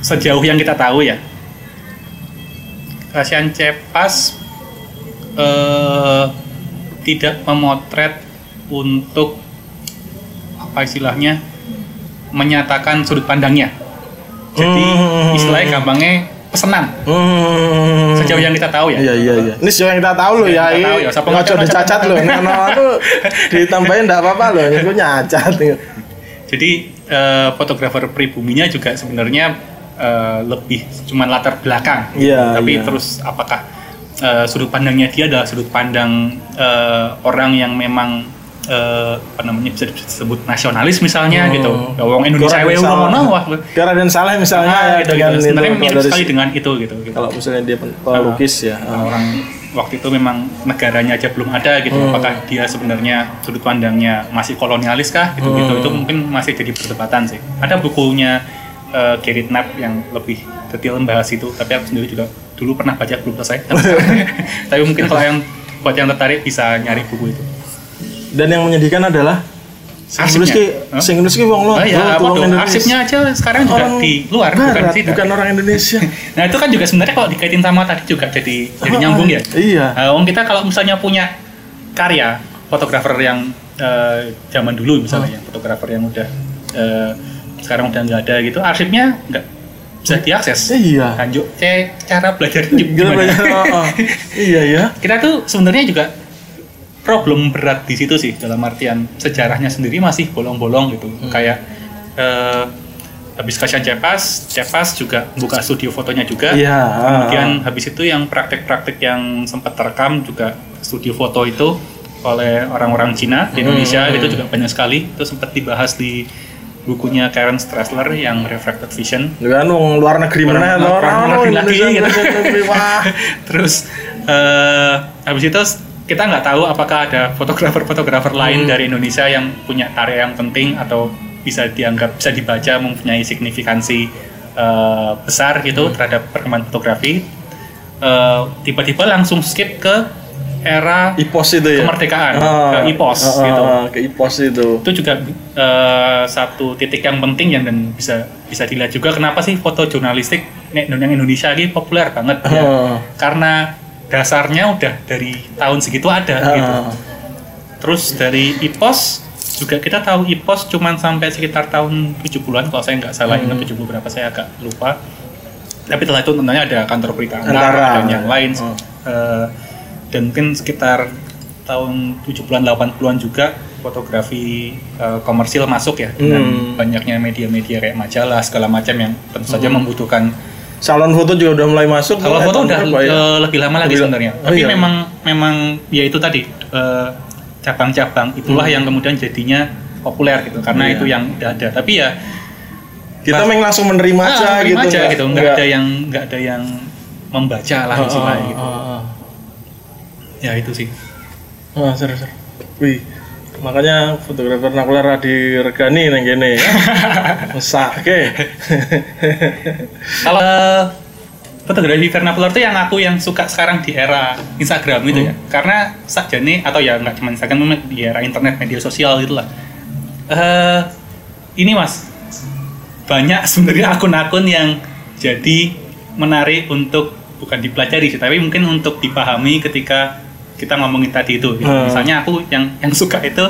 sejauh yang kita tahu ya, Kasian Cepas eh, tidak memotret untuk apa istilahnya menyatakan sudut pandangnya. Jadi Hmm. istilahnya gampangnya pesenan Hmm. sejauh yang kita tahu ya. Iya iya iya. Ini sejauh yang kita tahu loh ya. tahu ya. Siapa nggak ngaco- dicacat loh. [LAUGHS] Ini ono anu ditambahin enggak apa-apa loh. Gue nyacat. Jadi eh, fotografer pribuminya juga sebenarnya eh, lebih cuman latar belakang. Iya, Tapi iya. terus apakah eh, sudut pandangnya dia adalah sudut pandang eh, orang yang memang eh, apa namanya bisa disebut nasionalis misalnya Hmm. gitu. Ya, Wong Indonesia Raden wae Saleh. ngono wah. Kayak Raden Saleh misalnya Ah, ya gitu, dengan gitu. itu, Sebenarnya kalau mirip sekali dengan itu gitu. gitu. Kalau misalnya dia pelukis ya. Nah, orang waktu itu memang negaranya aja belum ada gitu. Hmm. Apakah dia sebenarnya sudut pandangnya masih kolonialis kah gitu gitu. Hmm. Itu mungkin masih jadi perdebatan sih. Ada bukunya uh, Gerrit Knapp yang lebih detail membahas itu. Tapi aku sendiri juga dulu pernah baca belum selesai. [LAUGHS] Tapi mungkin kalau yang buat yang tertarik bisa nyari buku itu. Dan yang menyedihkan adalah nulis ki Hah? sing nulis ki wong Oh luar, iya, waduh, arsipnya aja sekarang juga Orang di luar, bukan barat, di sini. bukan orang Indonesia. [LAUGHS] Nah itu kan juga sebenarnya kalau dikaitin sama tadi juga jadi jadi Ah, nyambung ya. Iya. Nah, Wong kita kalau misalnya punya karya fotografer yang eh, zaman dulu misalnya, ya, fotografer yang udah eh, sekarang udah nggak ada gitu, arsipnya nggak bisa diakses. Iya. Lanjut, c cara belajarnya Gila gimana? banyak. oh, oh. [LAUGHS] Iya ya. Kita tuh sebenarnya juga problem berat di situ sih dalam artian sejarahnya sendiri masih bolong-bolong gitu. Hmm. Kayak eh, habis Kasian Cepas, Cepas juga buka studio fotonya juga. Iya. ah, Kemudian habis itu yang praktek-praktek yang sempat terekam juga studio foto itu oleh orang-orang Cina di Indonesia Hmm. itu juga banyak sekali. Itu sempat dibahas di bukunya Karen Strassler yang Refracted Vision kan wong luar negeri mana Luar- orang luar negeri lagi, Indonesia, [LAUGHS] gitu. Terus eh habis itu kita nggak tahu apakah ada fotografer-fotografer lain Hmm. dari Indonesia yang punya karya yang penting atau bisa dianggap bisa dibaca mempunyai signifikansi eh, besar Hmm. gitu terhadap perkembangan fotografi Eh, tiba-tiba langsung skip ke era IPOS itu ya Kemerdekaan, Ah, ke IPOS ah, ah, gitu. ah, ke IPOS itu itu juga eh, satu titik yang penting yang dan bisa bisa dilihat juga kenapa sih foto jurnalistik yang Indonesia ini populer banget ya Ah. karena dasarnya udah dari tahun segitu ada Ah. gitu terus dari IPOS juga kita tahu IPOS cuman sampai sekitar tahun 70-an kalau saya nggak salah ingat 70 berapa saya agak lupa tapi setelah itu tentunya ada kantor berita Antara. dan yang lain Oh. Eh, dan mungkin sekitar tahun 70-an 80-an juga fotografi eh, komersil masuk ya dengan Hmm. banyaknya media-media kayak majalah segala macam yang tentu saja Hmm. membutuhkan salon foto juga udah mulai masuk kalau foto udah ya? lebih lama lagi sebenarnya. Oh, Tapi iya. memang memang ya itu tadi eh, cabang-cabang itulah Hmm. yang kemudian jadinya populer gitu karena Iya. itu yang udah ada. Tapi ya kita main langsung menerima ah, aja menerima gitu aja nggak- gitu, nggak ada yang nggak ada yang membaca lah Ah, istilahnya ah, gitu. ah, ah. Ya itu sih. Ah, seru seru. Wih, makanya fotografer nakular di regani neng gini ya. [LAUGHS] Oke. [LAUGHS] Kalau eh, fotografi vernacular itu yang aku yang suka sekarang di era Instagram gitu ya. Karena sakjane atau ya nggak cuma Instagram memang di era internet media sosial gitu lah. Eh ini Mas, banyak sebenarnya akun-akun yang jadi menarik untuk bukan dipelajari sih, tapi mungkin untuk dipahami ketika kita ngomongin tadi itu. gitu. Hmm. Misalnya aku yang yang suka itu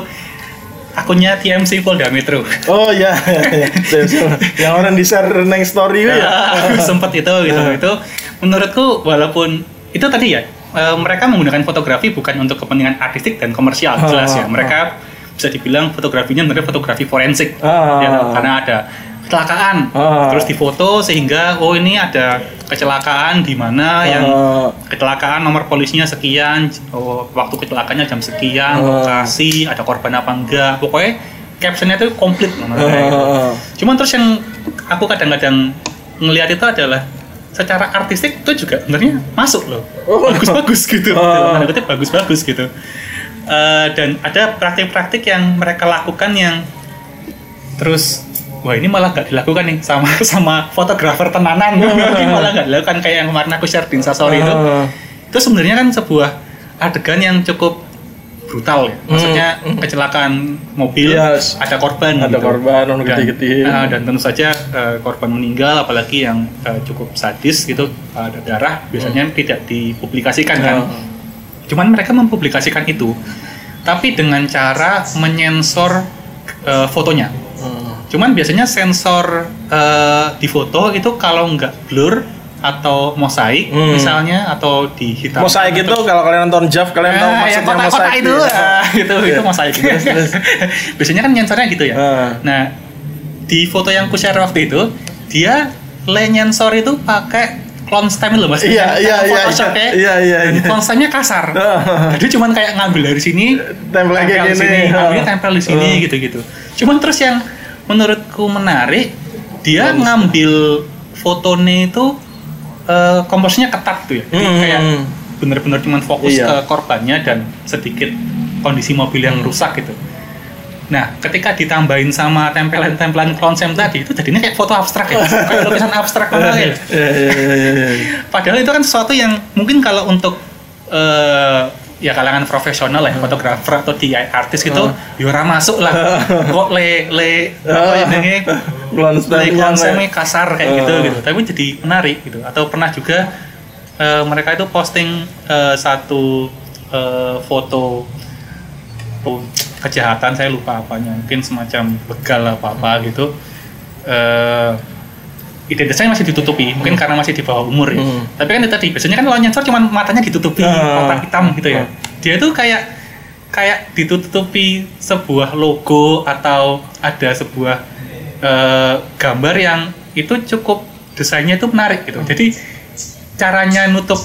akunnya TMC Polda Metro. Oh iya, iya, iya. yang orang di share neng story itu ya. aku sempat itu gitu Ah. itu menurutku walaupun itu tadi ya eh, mereka menggunakan fotografi bukan untuk kepentingan artistik dan komersial Ah, jelas ya ah, mereka bisa dibilang fotografinya sebenarnya fotografi forensik Ah. ya, karena ada kecelakaan Ah. terus difoto sehingga oh ini ada kecelakaan di mana yang Ah, kecelakaan nomor polisinya sekian oh, waktu kecelakaannya jam sekian Ah. lokasi ada korban apa enggak pokoknya captionnya itu komplit gitu. ah. Cuman terus yang aku kadang-kadang ngelihat itu adalah secara artistik itu juga sebenarnya masuk loh. Oh. Bagus-bagus gitu. Oh. Tanda kutip bagus-bagus gitu. Eh, dan ada praktik-praktik yang mereka lakukan yang terus wah ini malah nggak dilakukan nih sama [LAUGHS] sama fotografer tenanan [LAUGHS] ini malah nggak dilakukan kayak yang kemarin aku share di Instastory itu itu sebenarnya kan sebuah adegan yang cukup brutal ya. Maksudnya kecelakaan mobil, Hmm. Iya. ada korban. Ada gitu. korban, dan, gede-gede. ah, dan tentu saja eh, korban meninggal, apalagi yang eh, cukup sadis gitu, ada darah, biasanya tidak dipublikasikan kan. Hmm. Cuman mereka mempublikasikan itu, tapi dengan cara menyensor eh, fotonya. Cuman biasanya sensor eh, di foto itu kalau nggak blur atau mosaik Hmm. misalnya atau dihitam Mosaik itu kalau kalian nonton Jav kalian tahu Ah, maksudnya kotak-kotak mosaik itu, ya. ah, itu itu Iya. mosaik. Terus, [LAUGHS] terus. Biasanya kan nyensornya gitu ya. Ah. Nah, di foto yang ku share waktu itu, dia le nyensor itu pakai clone stem loh mas. Iya, iya, iya, iya, ya. iya, iya, iya. clone stemnya kasar. Ah. Jadi cuman kayak ngambil dari sini, Tempel kayak di gini. sini, Ah. ngambilnya tempel di sini Ah. gitu-gitu. Cuman terus yang menurutku menarik, dia ngambil fotonya itu eh, komposisinya ketat tuh ya. Jadi Hmm. kayak bener-bener cuman fokus Iya. ke korbannya dan sedikit kondisi mobil yang Hmm. rusak gitu. Nah, ketika ditambahin sama tempelan-tempelan konsep tadi itu jadinya kayak foto abstrak ya, [LAUGHS] kayak lukisan abstrak mana ya. Iya, iya, iya. Padahal itu kan sesuatu yang mungkin kalau untuk eh, ya kalangan profesional Hmm. ya, fotografer atau di artis gitu, Oh. ya ora masuk lah. [LAUGHS] Kok le le apa ya stem Le konsepnya kasar kayak gitu Oh. gitu. Tapi jadi menarik gitu. Atau pernah juga eh, mereka itu posting eh, satu eh, foto oh, kejahatan saya lupa apanya mungkin semacam begal apa apa gitu eh identitasnya masih ditutupi mungkin karena masih di bawah umur ya Hmm. tapi kan itu tadi biasanya kan nyensor cuma matanya ditutupi Ah. kotak hitam gitu ya Ah. dia tuh kayak kayak ditutupi sebuah logo atau ada sebuah eh, gambar yang itu cukup desainnya itu menarik gitu jadi caranya nutup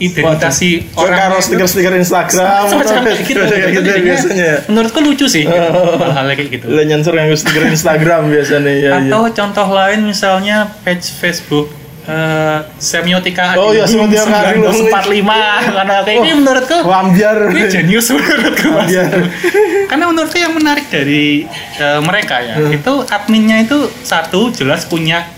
identitasi Orang karo stiker-stiker Instagram atau kayak gitu, [LAUGHS] kayak gitu biasanya. ya. menurutku lucu sih gitu. hal-hal kayak gitu Udah nyensor yang stiker Instagram biasanya ya. ya. atau contoh lain misalnya page Facebook eh, semiotika Oh iya, semiotika Adilum. 1945 [LAUGHS] karena kayak ini menurutku Lambiar. ini jenius menurutku mas [LAUGHS] karena menurutku yang menarik dari eh, mereka ya itu adminnya itu satu jelas punya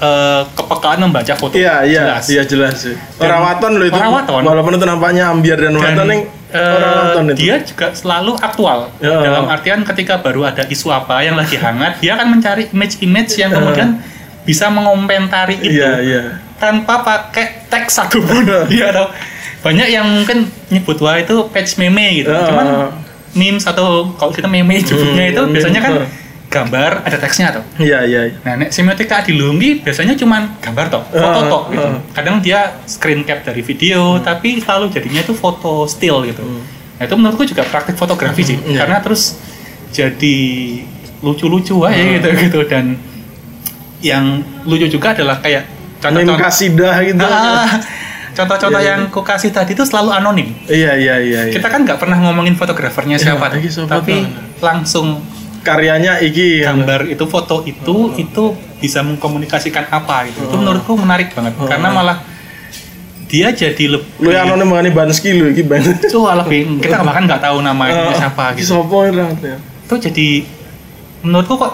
eh, kepekaan membaca foto Iya, iya, jelas iya jelas sih. Orang waton loh itu. orang waton. Walaupun itu nampaknya ambiar dan, dan waton yang eh, orang waton itu. dia juga selalu aktual Ya. dalam artian ketika baru ada isu apa yang lagi hangat dia akan mencari image-image yang kemudian bisa mengomentari itu Iya, iya. tanpa pakai teks satu pun iya tau banyak yang mungkin nyebut wah itu page meme gitu Ya. cuman memes atau kalau kita meme Hmm, itu meme. biasanya kan gambar ada teksnya tuh Iya, iya. iya. Nah, nek semiotika di Lumbi biasanya cuman gambar toh, foto Ah, toh gitu. ah. Kadang dia screen cap dari video, tapi selalu jadinya itu foto still gitu. Nah, itu menurutku juga praktik fotografi sih, iya. karena terus jadi lucu-lucu aja gitu gitu dan yang lucu juga adalah kayak contoh-contoh kasidah gitu. Ah, contoh-contoh Iya, iya. yang ku kasih tadi itu selalu anonim. Iya, iya, iya. Kita kan nggak pernah ngomongin fotografernya siapa, tapi langsung karyanya iki. Gambar itu foto itu itu bisa mengkomunikasikan apa gitu. Itu Oh. menurutku menarik banget. Oh. karena malah dia jadi lebih lu yang anonim mengenai Bansky lu iki bang Wah, lebih kita bahkan nggak tahu namanya Ah, siapa gitu. Itu ya? Itu jadi menurutku kok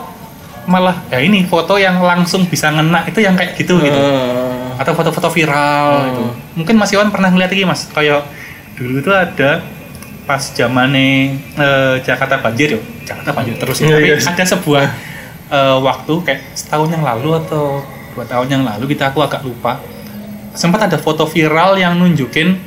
malah ya ini foto yang langsung bisa ngena itu yang kayak gitu gitu. Ah. atau foto-foto viral Oh. itu mungkin Mas Iwan pernah ngeliat lagi Mas? Kayak dulu itu ada pas zamannya eh, Jakarta banjir yo Jakarta banjir terus ya. Iya, tapi iya. ada sebuah eh, waktu kayak setahun yang lalu atau dua tahun yang lalu kita aku agak lupa sempat ada foto viral yang nunjukin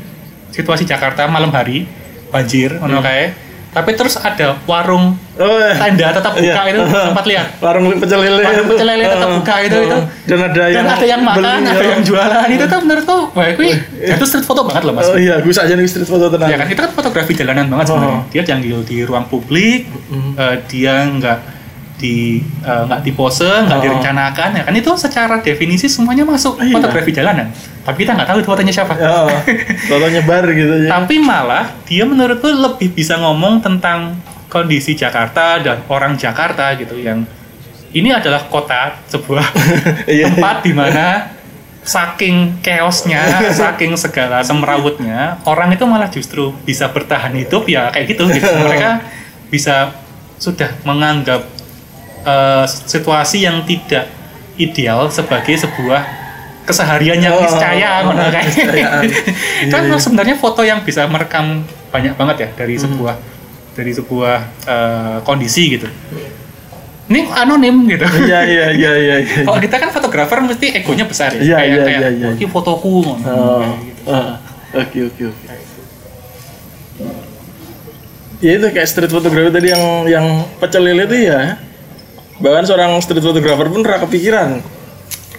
situasi Jakarta malam hari banjir ono kae tapi terus ada warung oh iya. tenda tetap buka Iya. itu [LAUGHS] sempat lihat. Warung pecel lele Warung pecel lele tetap buka itu, itu. dan ada dan yang ada yang makan beli, ada ya. yang jualan itu tuh menurutku wah itu itu street foto banget loh mas. Oh iya gue saja nih street foto tenang. Ya kan itu kan fotografi jalanan banget sebenarnya. Oh. dia diambil di ruang publik eh, dia nggak di eh, nggak di pose nggak Oh. direncanakan ya kan itu secara definisi semuanya masuk Iya. fotografi jalanan tapi kita nggak tahu itu fotonya siapa [LAUGHS] foto nyebar gitu ya tapi malah dia menurutku lebih bisa ngomong tentang kondisi Jakarta dan orang Jakarta gitu yang ini adalah kota sebuah [LAUGHS] Iya. tempat di mana saking chaosnya, [LAUGHS] saking segala semrawutnya, orang itu malah justru bisa bertahan hidup ya kayak gitu gitu. Mereka bisa sudah menganggap eh, situasi yang tidak ideal sebagai sebuah keseharian yang Oh, niscaya [LAUGHS] oh, kayak. keniscayaan. [LAUGHS] kan Iya, sebenarnya foto yang bisa merekam banyak banget ya dari Hmm. sebuah dari sebuah eh, kondisi gitu. Ini anonim gitu. iya iya [LAUGHS] iya iya iya. Kalau kita kan fotografer mesti egonya besar ya. Iya, kayak iya, kayak iya, iya. "Oh, fotoku. Oh, Kayak gitu. ah. oke oke oke ya itu kayak street photography tadi yang yang pecel lele itu ya bahkan seorang street photographer pun ra kepikiran.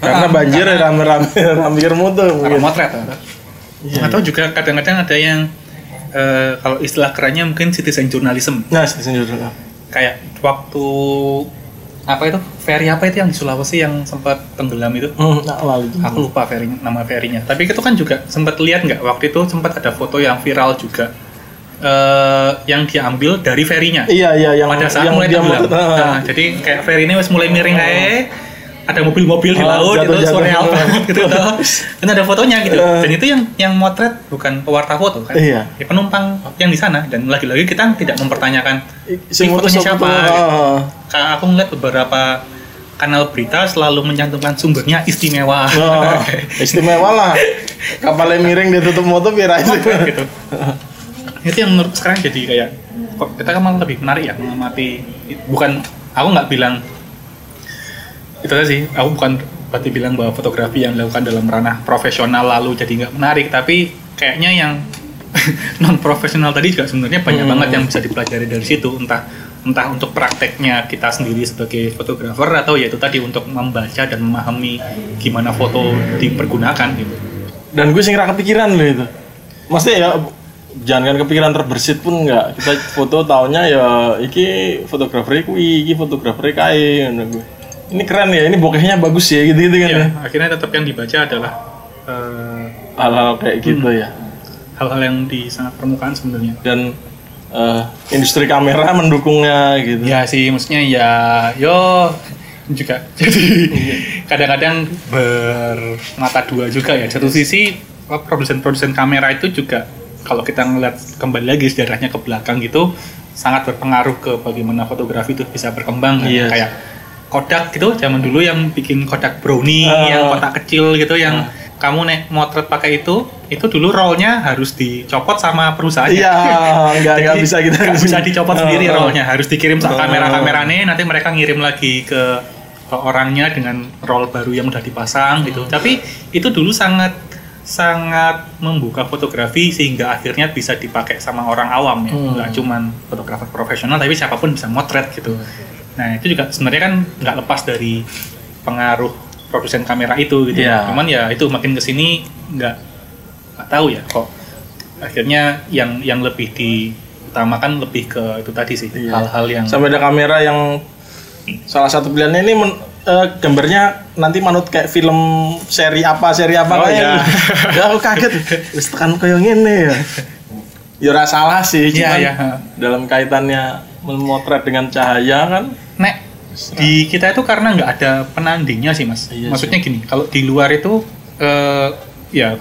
Karena Ah, banjir ya rame-rame hampir [LAUGHS] mutu mungkin. motret atau Iya, atau juga kadang-kadang ada yang eh, kalau istilah kerennya mungkin citizen journalism. Nah sini dulu kayak waktu apa itu? Ferry apa itu yang di Sulawesi yang sempat tenggelam itu? Hmm, lalu aku lupa ferry nama ferinya tapi itu kan juga sempat lihat nggak? Waktu itu sempat ada foto yang viral juga eh, yang diambil dari ferinya iya iya yang pada saat yang mulai dia tenggelam. mau- ah. Nah, jadi kayak ferry ini mulai miring kayak ada mobil-mobil di [LAUGHS] [LAUGHS] Oh, laut jatuh- itu sore banget gitu toh. Dan ada fotonya gitu. Eh. Dan itu yang yang motret bukan pewarta foto kan. Iya. Ya, penumpang yang di sana dan lagi-lagi kita tidak mempertanyakan foto fotonya siapa? Ah. Kayak aku ngeliat beberapa kanal berita selalu mencantumkan sumbernya istimewa. Oh, [LAUGHS] istimewa lah kapalnya miring dia tutup motor biar aja gitu. Itu yang menurut sekarang jadi kayak kok kita kan malah lebih menarik ya mengamati bukan aku nggak bilang itu aja sih aku bukan berarti bilang bahwa fotografi yang dilakukan dalam ranah profesional lalu jadi nggak menarik tapi kayaknya yang [LAUGHS] non profesional tadi juga sebenarnya banyak Hmm. banget yang bisa dipelajari dari situ entah entah untuk prakteknya kita sendiri sebagai fotografer atau yaitu tadi untuk membaca dan memahami gimana foto dipergunakan gitu dan gue ra kepikiran loh itu maksudnya ya jangan kan kepikiran terbersit pun enggak kita foto taunya ya iki fotografer kuwi iki fotografer kae ini keren ya ini bokehnya bagus ya gitu gitu kan ya, ya. akhirnya tetap yang dibaca adalah eh, hal-hal kayak gitu ya. hal-hal yang di sangat permukaan sebenarnya. Dan eh, industri kamera mendukungnya gitu. Ya sih maksudnya ya yo juga. [LAUGHS] Jadi kadang-kadang bermata dua juga ya. Satu sisi produsen-produsen kamera itu juga kalau kita ngeliat kembali lagi sejarahnya ke belakang gitu sangat berpengaruh ke bagaimana fotografi itu bisa berkembang kan. Iya. kayak Kodak gitu zaman dulu yang bikin Kodak Brownie Ah. yang kotak kecil gitu yang kamu nek motret pakai itu itu dulu rollnya harus dicopot sama perusahaan iya nggak nggak bisa kita nggak bisa dicopot sendiri Oh, oh. rollnya harus dikirim ke Oh. kamera-kameranya nanti mereka ngirim lagi ke, ke orangnya dengan roll baru yang udah dipasang gitu tapi itu dulu sangat sangat membuka fotografi sehingga akhirnya bisa dipakai sama orang awam ya Hmm. nggak cuman fotografer profesional tapi siapa pun bisa motret gitu nah itu juga sebenarnya kan nggak lepas dari pengaruh produsen kamera itu gitu Iya. cuman ya itu makin ke sini nggak nggak tahu ya kok akhirnya yang yang lebih diutamakan lebih ke itu tadi sih Iya. hal-hal yang sampai ada kamera yang salah satu pilihannya ini men- eh, gambarnya nanti manut kayak film seri apa seri apa Oh, kayak iya. ya aku kaget. Wis tekan koyo ngene ya. Ya ora salah sih Iya, cuman iya. dalam kaitannya memotret dengan cahaya kan. Nek di kita itu karena nggak ada penandingnya sih mas. Iya maksudnya gini kalau di luar itu eh, ya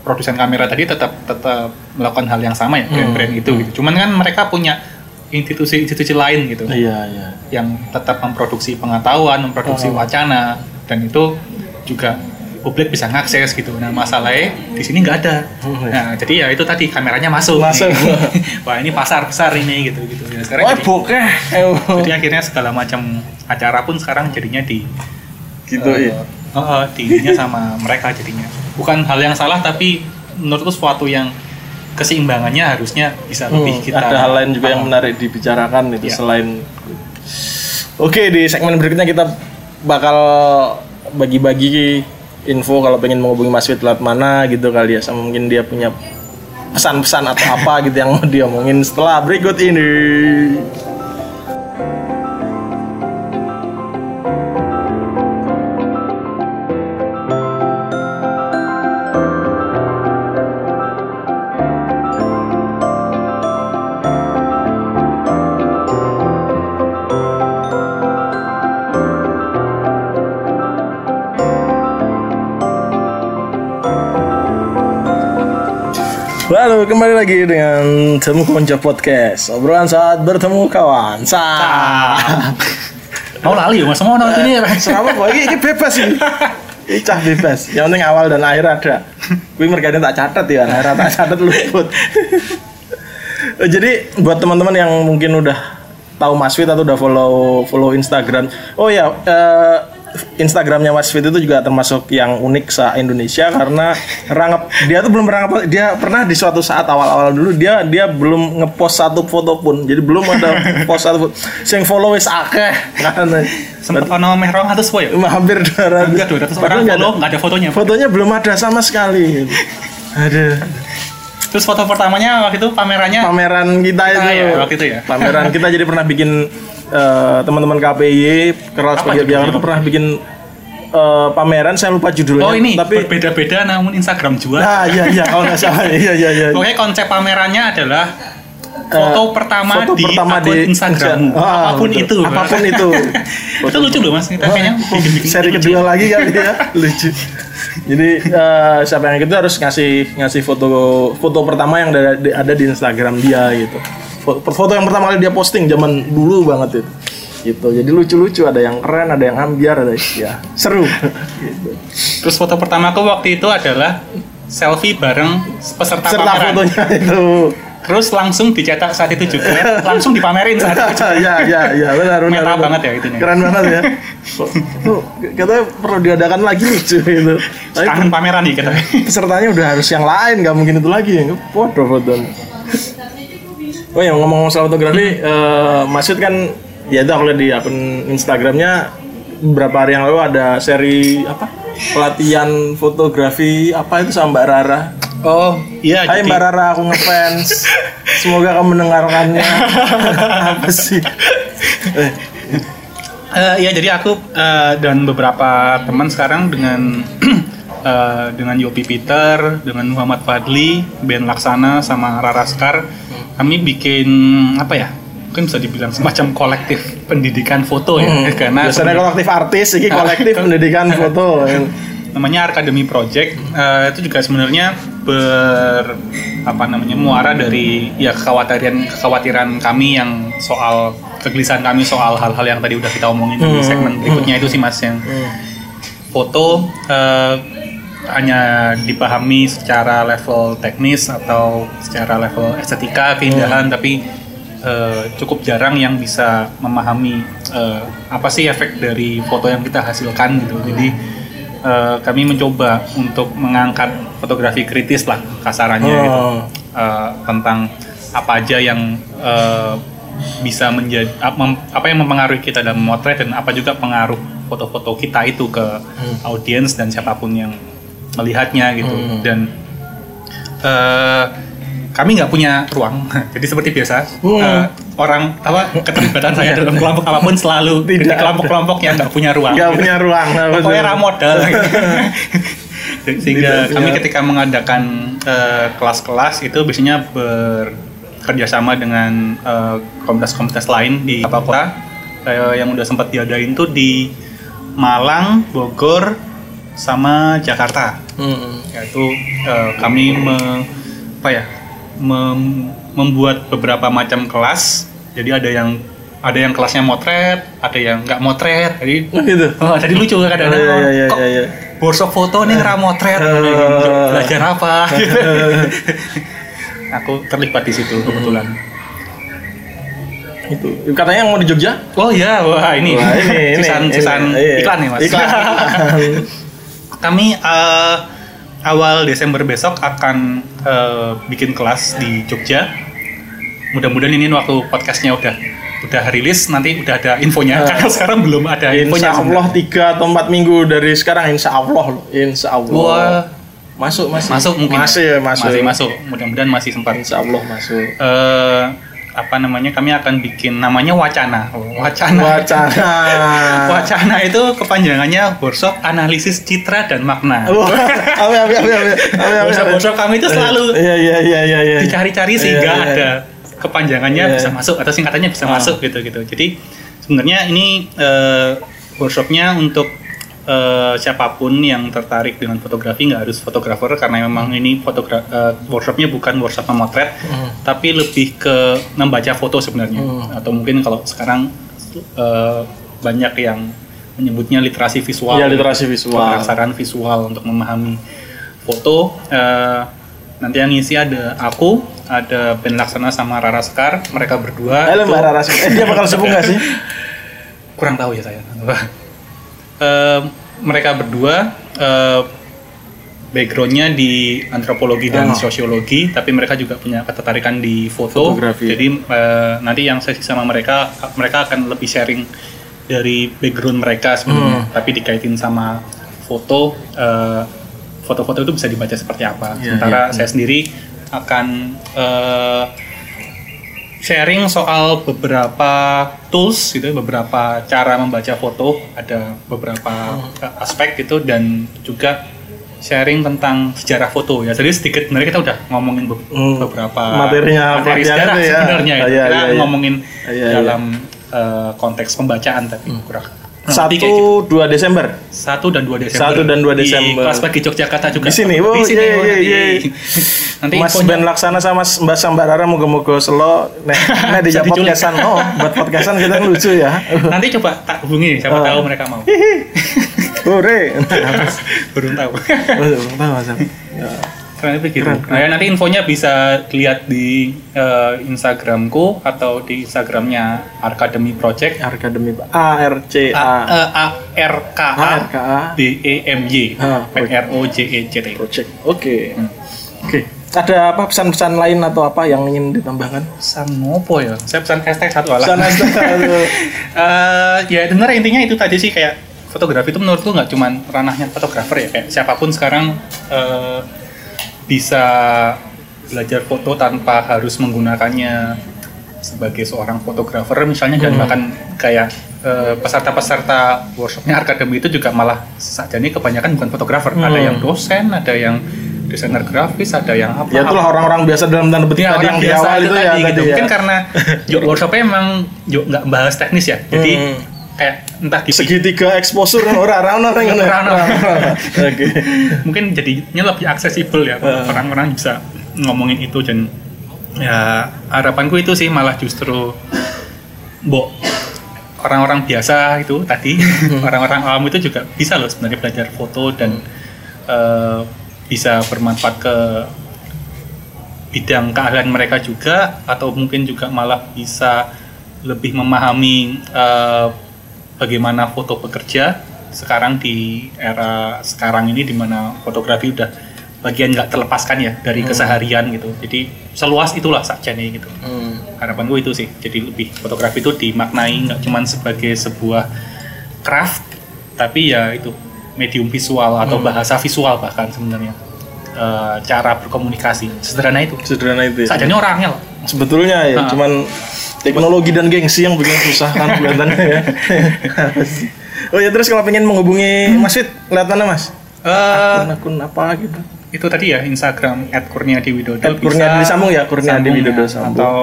produsen kamera tadi tetap tetap melakukan hal yang sama ya brand-brand itu gitu. Cuman kan mereka punya institusi-institusi lain gitu iya iya yang tetap memproduksi pengetahuan, memproduksi Oh. wacana, dan itu juga publik bisa ngakses gitu. Nah masalahnya di sini nggak ada. Oh, iya. Nah jadi ya itu tadi kameranya masuk. Masuk. nih. [LAUGHS] Wah ini pasar besar ini gitu gitu. Ya, sekarang Wah jadi, bokeh jadi akhirnya segala macam acara pun sekarang jadinya di gitu eh, ya oh, oh, di ininya sama mereka jadinya. Bukan hal yang salah tapi menurutku suatu yang keseimbangannya harusnya bisa lebih Hmm, kita. ada hal lain juga yang menarik dibicarakan itu Iya. selain Oke di segmen berikutnya kita bakal bagi-bagi info kalau pengen menghubungi Mas Fit lewat mana gitu kali ya sama mungkin dia punya pesan-pesan atau apa gitu yang mau dia omongin setelah berikut ini. Kembali lagi dengan Temu Konco Podcast. Obrolan saat bertemu kawan. Sa. Mau lali ya mas, mau nonton ini ya. Selama kok ini, ini bebas sih Ini. Cah bebas. Yang penting awal dan akhir ada. Gue mergane tak catat ya Akhirnya tak catat luput. Jadi buat teman-teman yang mungkin udah tahu Mas Fit atau udah follow follow Instagram. Oh ya eh, Instagramnya Mas Fit itu juga termasuk yang unik se Indonesia karena rangap dia tuh belum pernah ngepost- dia pernah di suatu saat awal-awal dulu dia dia belum ngepost satu foto pun. Jadi belum ada [LAUGHS] post satu foto. Sing follow wis akeh. [LAUGHS] Kan Sempat ono meh rong atus ya. hampir 200 Enggak 200 orang ada- follow, nggak ada fotonya. fotonya belum ada sama sekali. Aduh. Terus foto pertamanya waktu itu pamerannya? Pameran kita Kita itu. ya, waktu itu ya? pameran kita jadi pernah bikin eh, teman-teman KPI keras judulnya, Jakarta Pak? pernah bikin eh, pameran saya lupa judulnya Oh ini tapi berbeda-beda namun Instagram jual. nah iya iya kalau nggak salah [LAUGHS] iya iya iya Pokoknya konsep pamerannya adalah foto pertama foto di pertama akun di Instagrammu. Ah, apa pun betul. itu. apa pun itu [LAUGHS] itu lucu loh mas, kita kayaknya bikin-bikin seri lucu. kedua lagi kali ya [LAUGHS] lucu jadi eh, siapa yang itu harus ngasih ngasih foto foto pertama yang ada di Instagram dia gitu foto, foto yang pertama kali dia posting zaman dulu banget itu gitu jadi lucu-lucu ada yang keren ada yang ambiar ada ya seru [LAUGHS] gitu. Terus foto pertamaku waktu itu adalah selfie bareng peserta serta pameran. fotonya itu Terus langsung dicetak saat itu juga, langsung dipamerin saat itu. juga. [LAUGHS] ya ya ya benar benar benar. banget ya itunya. keren banget ya [LAUGHS] itu katanya perlu diadakan lagi lucu gitu tapi Kangen pameran nih kita. pesertanya udah harus yang lain nggak mungkin itu lagi ya foto foto oh ya ngomong soal fotografi eh, Masud kan ya itu aku lihat di akun Instagramnya beberapa hari yang lalu ada seri apa? Pelatihan fotografi apa itu sama Mbak Rara? Oh, iya Hai jadi Mbak Rara aku ngefans. Semoga kamu mendengarkannya. [LAUGHS] Apa sih? Eh, Eh, ya jadi aku eh, dan beberapa teman sekarang dengan [CLEARS THROAT] eh, dengan Yopi Peter, dengan Muhammad Fadli, Ben Laksana sama Rara Skar, kami bikin apa ya? Mungkin bisa dibilang semacam kolektif pendidikan foto ya, Hmm. karena biasanya kolektif artis, ini kolektif [LAUGHS] pendidikan foto. [LAUGHS] namanya Academy Project Eh, itu juga sebenarnya ber apa namanya muara dari ya kekhawatiran kekhawatiran kami yang soal kegelisahan kami soal hal-hal yang tadi udah kita omongin di Hmm, segmen berikutnya itu sih mas yang foto eh, hanya dipahami secara level teknis atau secara level estetika keindahan tapi eh, cukup jarang yang bisa memahami eh, apa sih efek dari foto yang kita hasilkan gitu. Jadi eh, kami mencoba untuk mengangkat fotografi kritis lah kasarannya Oh. gitu Eh, tentang apa aja yang eh, bisa menjadi apa yang mempengaruhi kita dalam memotret dan apa juga pengaruh foto-foto kita itu ke audiens dan siapa pun yang melihatnya gitu. Dan eh, kami nggak punya ruang. [LAUGHS] Jadi seperti biasa Hmm. eh, orang apa keterlibatan saya [LAUGHS] dalam kelompok apa pun selalu Tidak. di kelompok-kelompok yang nggak punya ruang Gak punya ruang. pokoknya ramodal [LAUGHS] sehingga Tidak. kami punya- ketika mengadakan eh, kelas-kelas itu biasanya bekerja sama dengan eh, komunitas-komunitas lain di kota eh, yang udah sempat diadain tuh di Malang, Bogor, sama Jakarta Hmm. yaitu eh, kami me- apa ya mem- membuat beberapa macam kelas jadi ada yang ada yang kelasnya motret ada yang nggak motret jadi Oh, gitu. oh, tadi lucu kadang-kadang Iya, iya, iya, kok iya, iya. workshop foto nih nggak motret [LAUGHS] Eh. belajar apa [LAUGHS] aku terlibat di situ kebetulan Itu. Katanya yang mau di Jogja? oh ya wah ini Wah, ini, [LAUGHS] Iya. iklan ya mas Iklan. Kami eh, awal Desember besok akan eh, bikin kelas di Jogja. Mudah-mudahan ini waktu podcastnya udah udah rilis nanti udah ada infonya Eh. karena sekarang belum ada infonya. Insya Allah tiga atau empat minggu dari sekarang Insya Allah loh. Insya Allah. Wah. Masuk masih. Masuk mungkin. Masih ya masuk. Masih masuk. Mudah-mudahan masih sempat. Insya Allah masuk. Eh, apa namanya? Kami akan bikin namanya wacana. Wacana. Wacana. [LAUGHS] Wacana itu kepanjangannya workshop analisis citra dan makna. Workshop workshop kami itu selalu Iya iya iya iya iya. dicari-cari sehingga Iya, iya. ada kepanjangannya Iya. bisa masuk atau singkatannya bisa Ah. masuk gitu gitu jadi sebenarnya ini eh, workshopnya untuk eh, siapa pun yang tertarik dengan fotografi nggak harus fotografer karena memang ini fotogra eh, workshopnya bukan workshop memotret Hmm. tapi lebih ke membaca foto sebenarnya Hmm. atau mungkin kalau sekarang eh, banyak yang menyebutnya literasi visual Iya, literasi visual. pengaksaran visual untuk memahami foto eh, nanti yang ngisi ada aku ada Ben Laksana sama Rara Sekar mereka berdua Halo Mbak Rara. Eh dia bakal [LAUGHS] nggak sih? kurang tahu ya saya Mereka berdua eh, backgroundnya di antropologi dan Oh. sosiologi tapi mereka juga punya ketertarikan di foto Fotografi. jadi eh, nanti yang sesi sama mereka mereka akan lebih sharing dari background mereka sebenarnya Hmm. tapi dikaitin sama foto eh, foto-foto itu bisa dibaca seperti apa Iya, sementara iya. saya sendiri akan eh, sharing soal beberapa tools gitu ya, beberapa cara membaca foto ada beberapa eh, aspek gitu dan juga sharing tentang sejarah foto ya jadi sedikit sebenarnya kita udah ngomongin be- Hmm. beberapa Materinya materi sejarah ya. sebenarnya Ah, iya, kita iya. ngomongin Iya, iya. dalam eh, konteks pembacaan tapi kurang Nah, Satu tapi kayak gitu. dua Desember. satu dan dua Desember Satu dan dua Desember. di kelas pagi Yogyakarta juga Di sini. Oh, di sini iya, oh, iya, [LAUGHS] nanti. Mas infonya- Ben Laksana sama Mbak Sambarara moga-moga selo nek [LAUGHS] nek Bisa dijak diculik. podcastan. Oh, buat podcastan kita lucu ya. [LAUGHS] nanti coba tak hubungi siapa Oh. tahu mereka mau Hore. belum tahu Belum tahu Mas. Ya. Keren begitu. Keren, Nah, ya, nanti infonya bisa dilihat di eh, Instagramku atau di Instagramnya Academy Project. Akademi A R C A, A eh, R K A A R K A D E M Y Ah, P R O J E T T. Project. Oke. Hmm. Oke. Ada apa pesan-pesan lain atau apa yang ingin ditambahkan? Pesan ngopo ya? Saya pesan hashtag satu alah. Pesan hashtag satu. [LAUGHS] Eh, ya sebenarnya intinya itu tadi sih kayak fotografi itu menurutku nggak cuman ranahnya fotografer ya kayak siapa pun sekarang eh, bisa belajar foto tanpa harus menggunakannya sebagai seorang fotografer misalnya dan bahkan kayak eh, peserta-peserta workshopnya akademi itu juga malah saja ini kebanyakan bukan fotografer ada yang dosen ada yang desainer grafis ada yang apa Ya itulah orang-orang biasa dalam tanda petik Ya, tadi yang di biasa awal itu itu tadi ya gitu. tadi ya. Mungkin karena yuk, workshopnya emang yuk nggak bahas teknis ya. Jadi Hmm. Kayak entah di segitiga exposure kan orang-orang orang yang Orang-orang. [LAUGHS] Oke. mungkin jadinya lebih aksesibel ya orang-orang bisa ngomongin itu dan ya harapanku itu sih malah justru bo orang-orang biasa itu tadi orang-orang awam itu juga bisa loh sebenarnya belajar foto dan eh, bisa bermanfaat ke bidang keahlian mereka juga atau mungkin juga malah bisa lebih memahami eh, bagaimana foto bekerja sekarang di era sekarang ini di mana fotografi udah bagian nggak terlepaskan ya dari keseharian gitu jadi seluas itulah saja nih gitu Hmm. harapan gue itu sih jadi lebih fotografi itu dimaknai nggak cuman sebagai sebuah craft tapi ya itu medium visual atau bahasa visual bahkan sebenarnya Eh, cara berkomunikasi sederhana itu Sederhana itu. Ya. saja ini orangnya loh Sebetulnya ya, Ha. cuman teknologi dan gengsi yang bikin susah kan kelihatannya ya. [LAUGHS] oh ya terus kalau pengen menghubungi Mas Fit, lihat mana Mas? Eh, Akun apa gitu? itu tadi ya Instagram @kurniadiwidodo At Kurniadi disambung ya, Kurniadi sambung Widodo ya. sambung. atau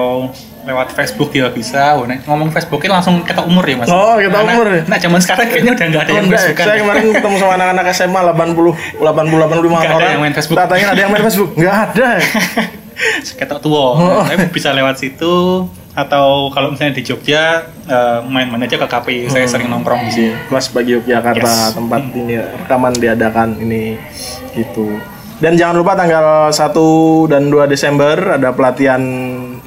lewat Facebook juga bisa Wah, nek ngomong Facebooknya langsung ketok umur ya mas Oh, ketok Karena- umur ya? nah zaman sekarang kayaknya udah nggak ada Oh, yang enggak, Facebookan saya kemarin ketemu sama anak-anak SMA 80 80 85 Nggak ada orang. yang main Facebook. Tak tanya ada yang main Facebook? Enggak ada. [LAUGHS] ketok tua Oh. Tapi bisa lewat situ atau kalau misalnya di Jogja eh, main-main aja ke KPI saya sering nongkrong di sini Kelas bagi Yogyakarta Yes. tempat ini rekaman diadakan ini gitu. Dan jangan lupa tanggal 1 dan 2 Desember ada pelatihan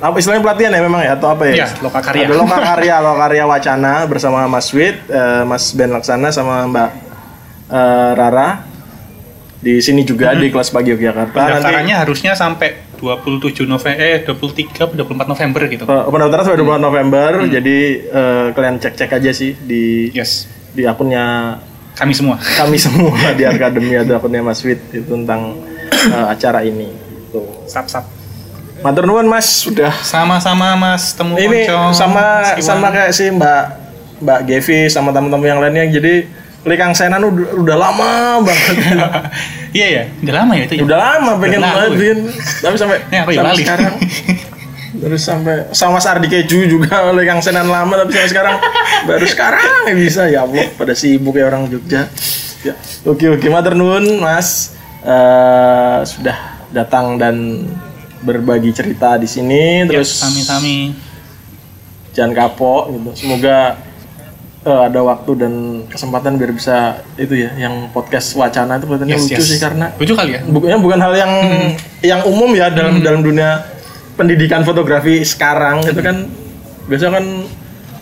apa istilahnya pelatihan ya memang ya atau apa ya? Iya, lokakarya. Ada lokakarya [LAUGHS] lokakarya wacana bersama Mas Wid, eh, Mas Ben Laksana sama Mbak eh, Rara di sini juga di kelas pagi Yogyakarta. Nanti pendaftarannya harusnya sampai 27 November eh 23 atau 24 November gitu. Eh, pendaftaran sampai 24 November. Jadi eh, kalian cek-cek aja sih di yes. di akunnya kami semua. kami [LAUGHS] semua di akademi ada akunnya Mas Wid itu tentang eh, acara ini. Tuh. sap sap. Matur nuwun Mas. Sudah. Sama-sama mas. Temu ini sama sama kayak si Mbak Mbak Gevi sama teman-teman yang lainnya. Jadi Likang Senan udah, udah lama banget. [LAUGHS] iya ya udah lama ya itu ya udah lama pengen Udah lalu banget ya? bikin tapi sampai ya sampai lali. sekarang [LAUGHS] terus sampai sama Mas Ardi Keju juga Likang Senan lama tapi sampai sekarang baru sekarang ya bisa ya Allah pada sibuk ya orang Jogja. Ya. Oke oke matur nuwun Mas Eh, sudah datang dan berbagi cerita di sini terus terus sami-sami jangan kapok gitu. Semoga eh, ada waktu dan kesempatan biar bisa itu ya yang podcast wacana itu kelihatannya yes, lucu yes. sih karena lucu kali ya bukannya bukan hal yang yang umum ya dalam dalam dunia pendidikan fotografi sekarang itu kan biasa kan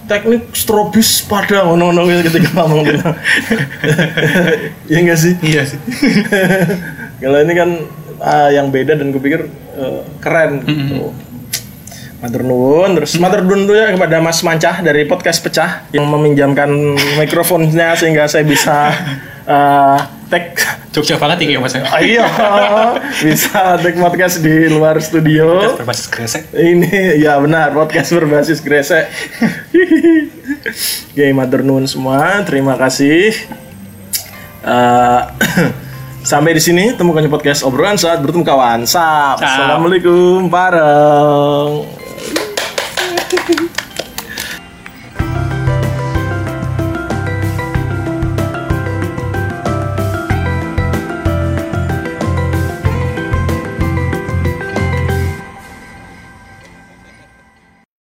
teknik strobis pada ngono-ngono gitu ketika ngomong gitu. [LAUGHS] Iya enggak sih? iya sih [LAUGHS] Kalau ini kan ah, yang beda dan gue pikir eh, keren gitu. Matur nuwun terus matur nuwun tuh ya kepada Mas Mancah dari podcast Pecah yang meminjamkan mikrofonnya sehingga saya bisa [LAUGHS] eh, tag Jogja banget ini ya mas Ah, iya. [LAUGHS] Bisa take podcast di luar studio. Berbasis kresek ini ya benar podcast berbasis gresek [LAUGHS] oke matur nuwun semua. Terima kasih. Eh, [COUGHS] sampai di sini temukan podcast obrolan saat bertemu kawan. Sap. assalamualaikum bareng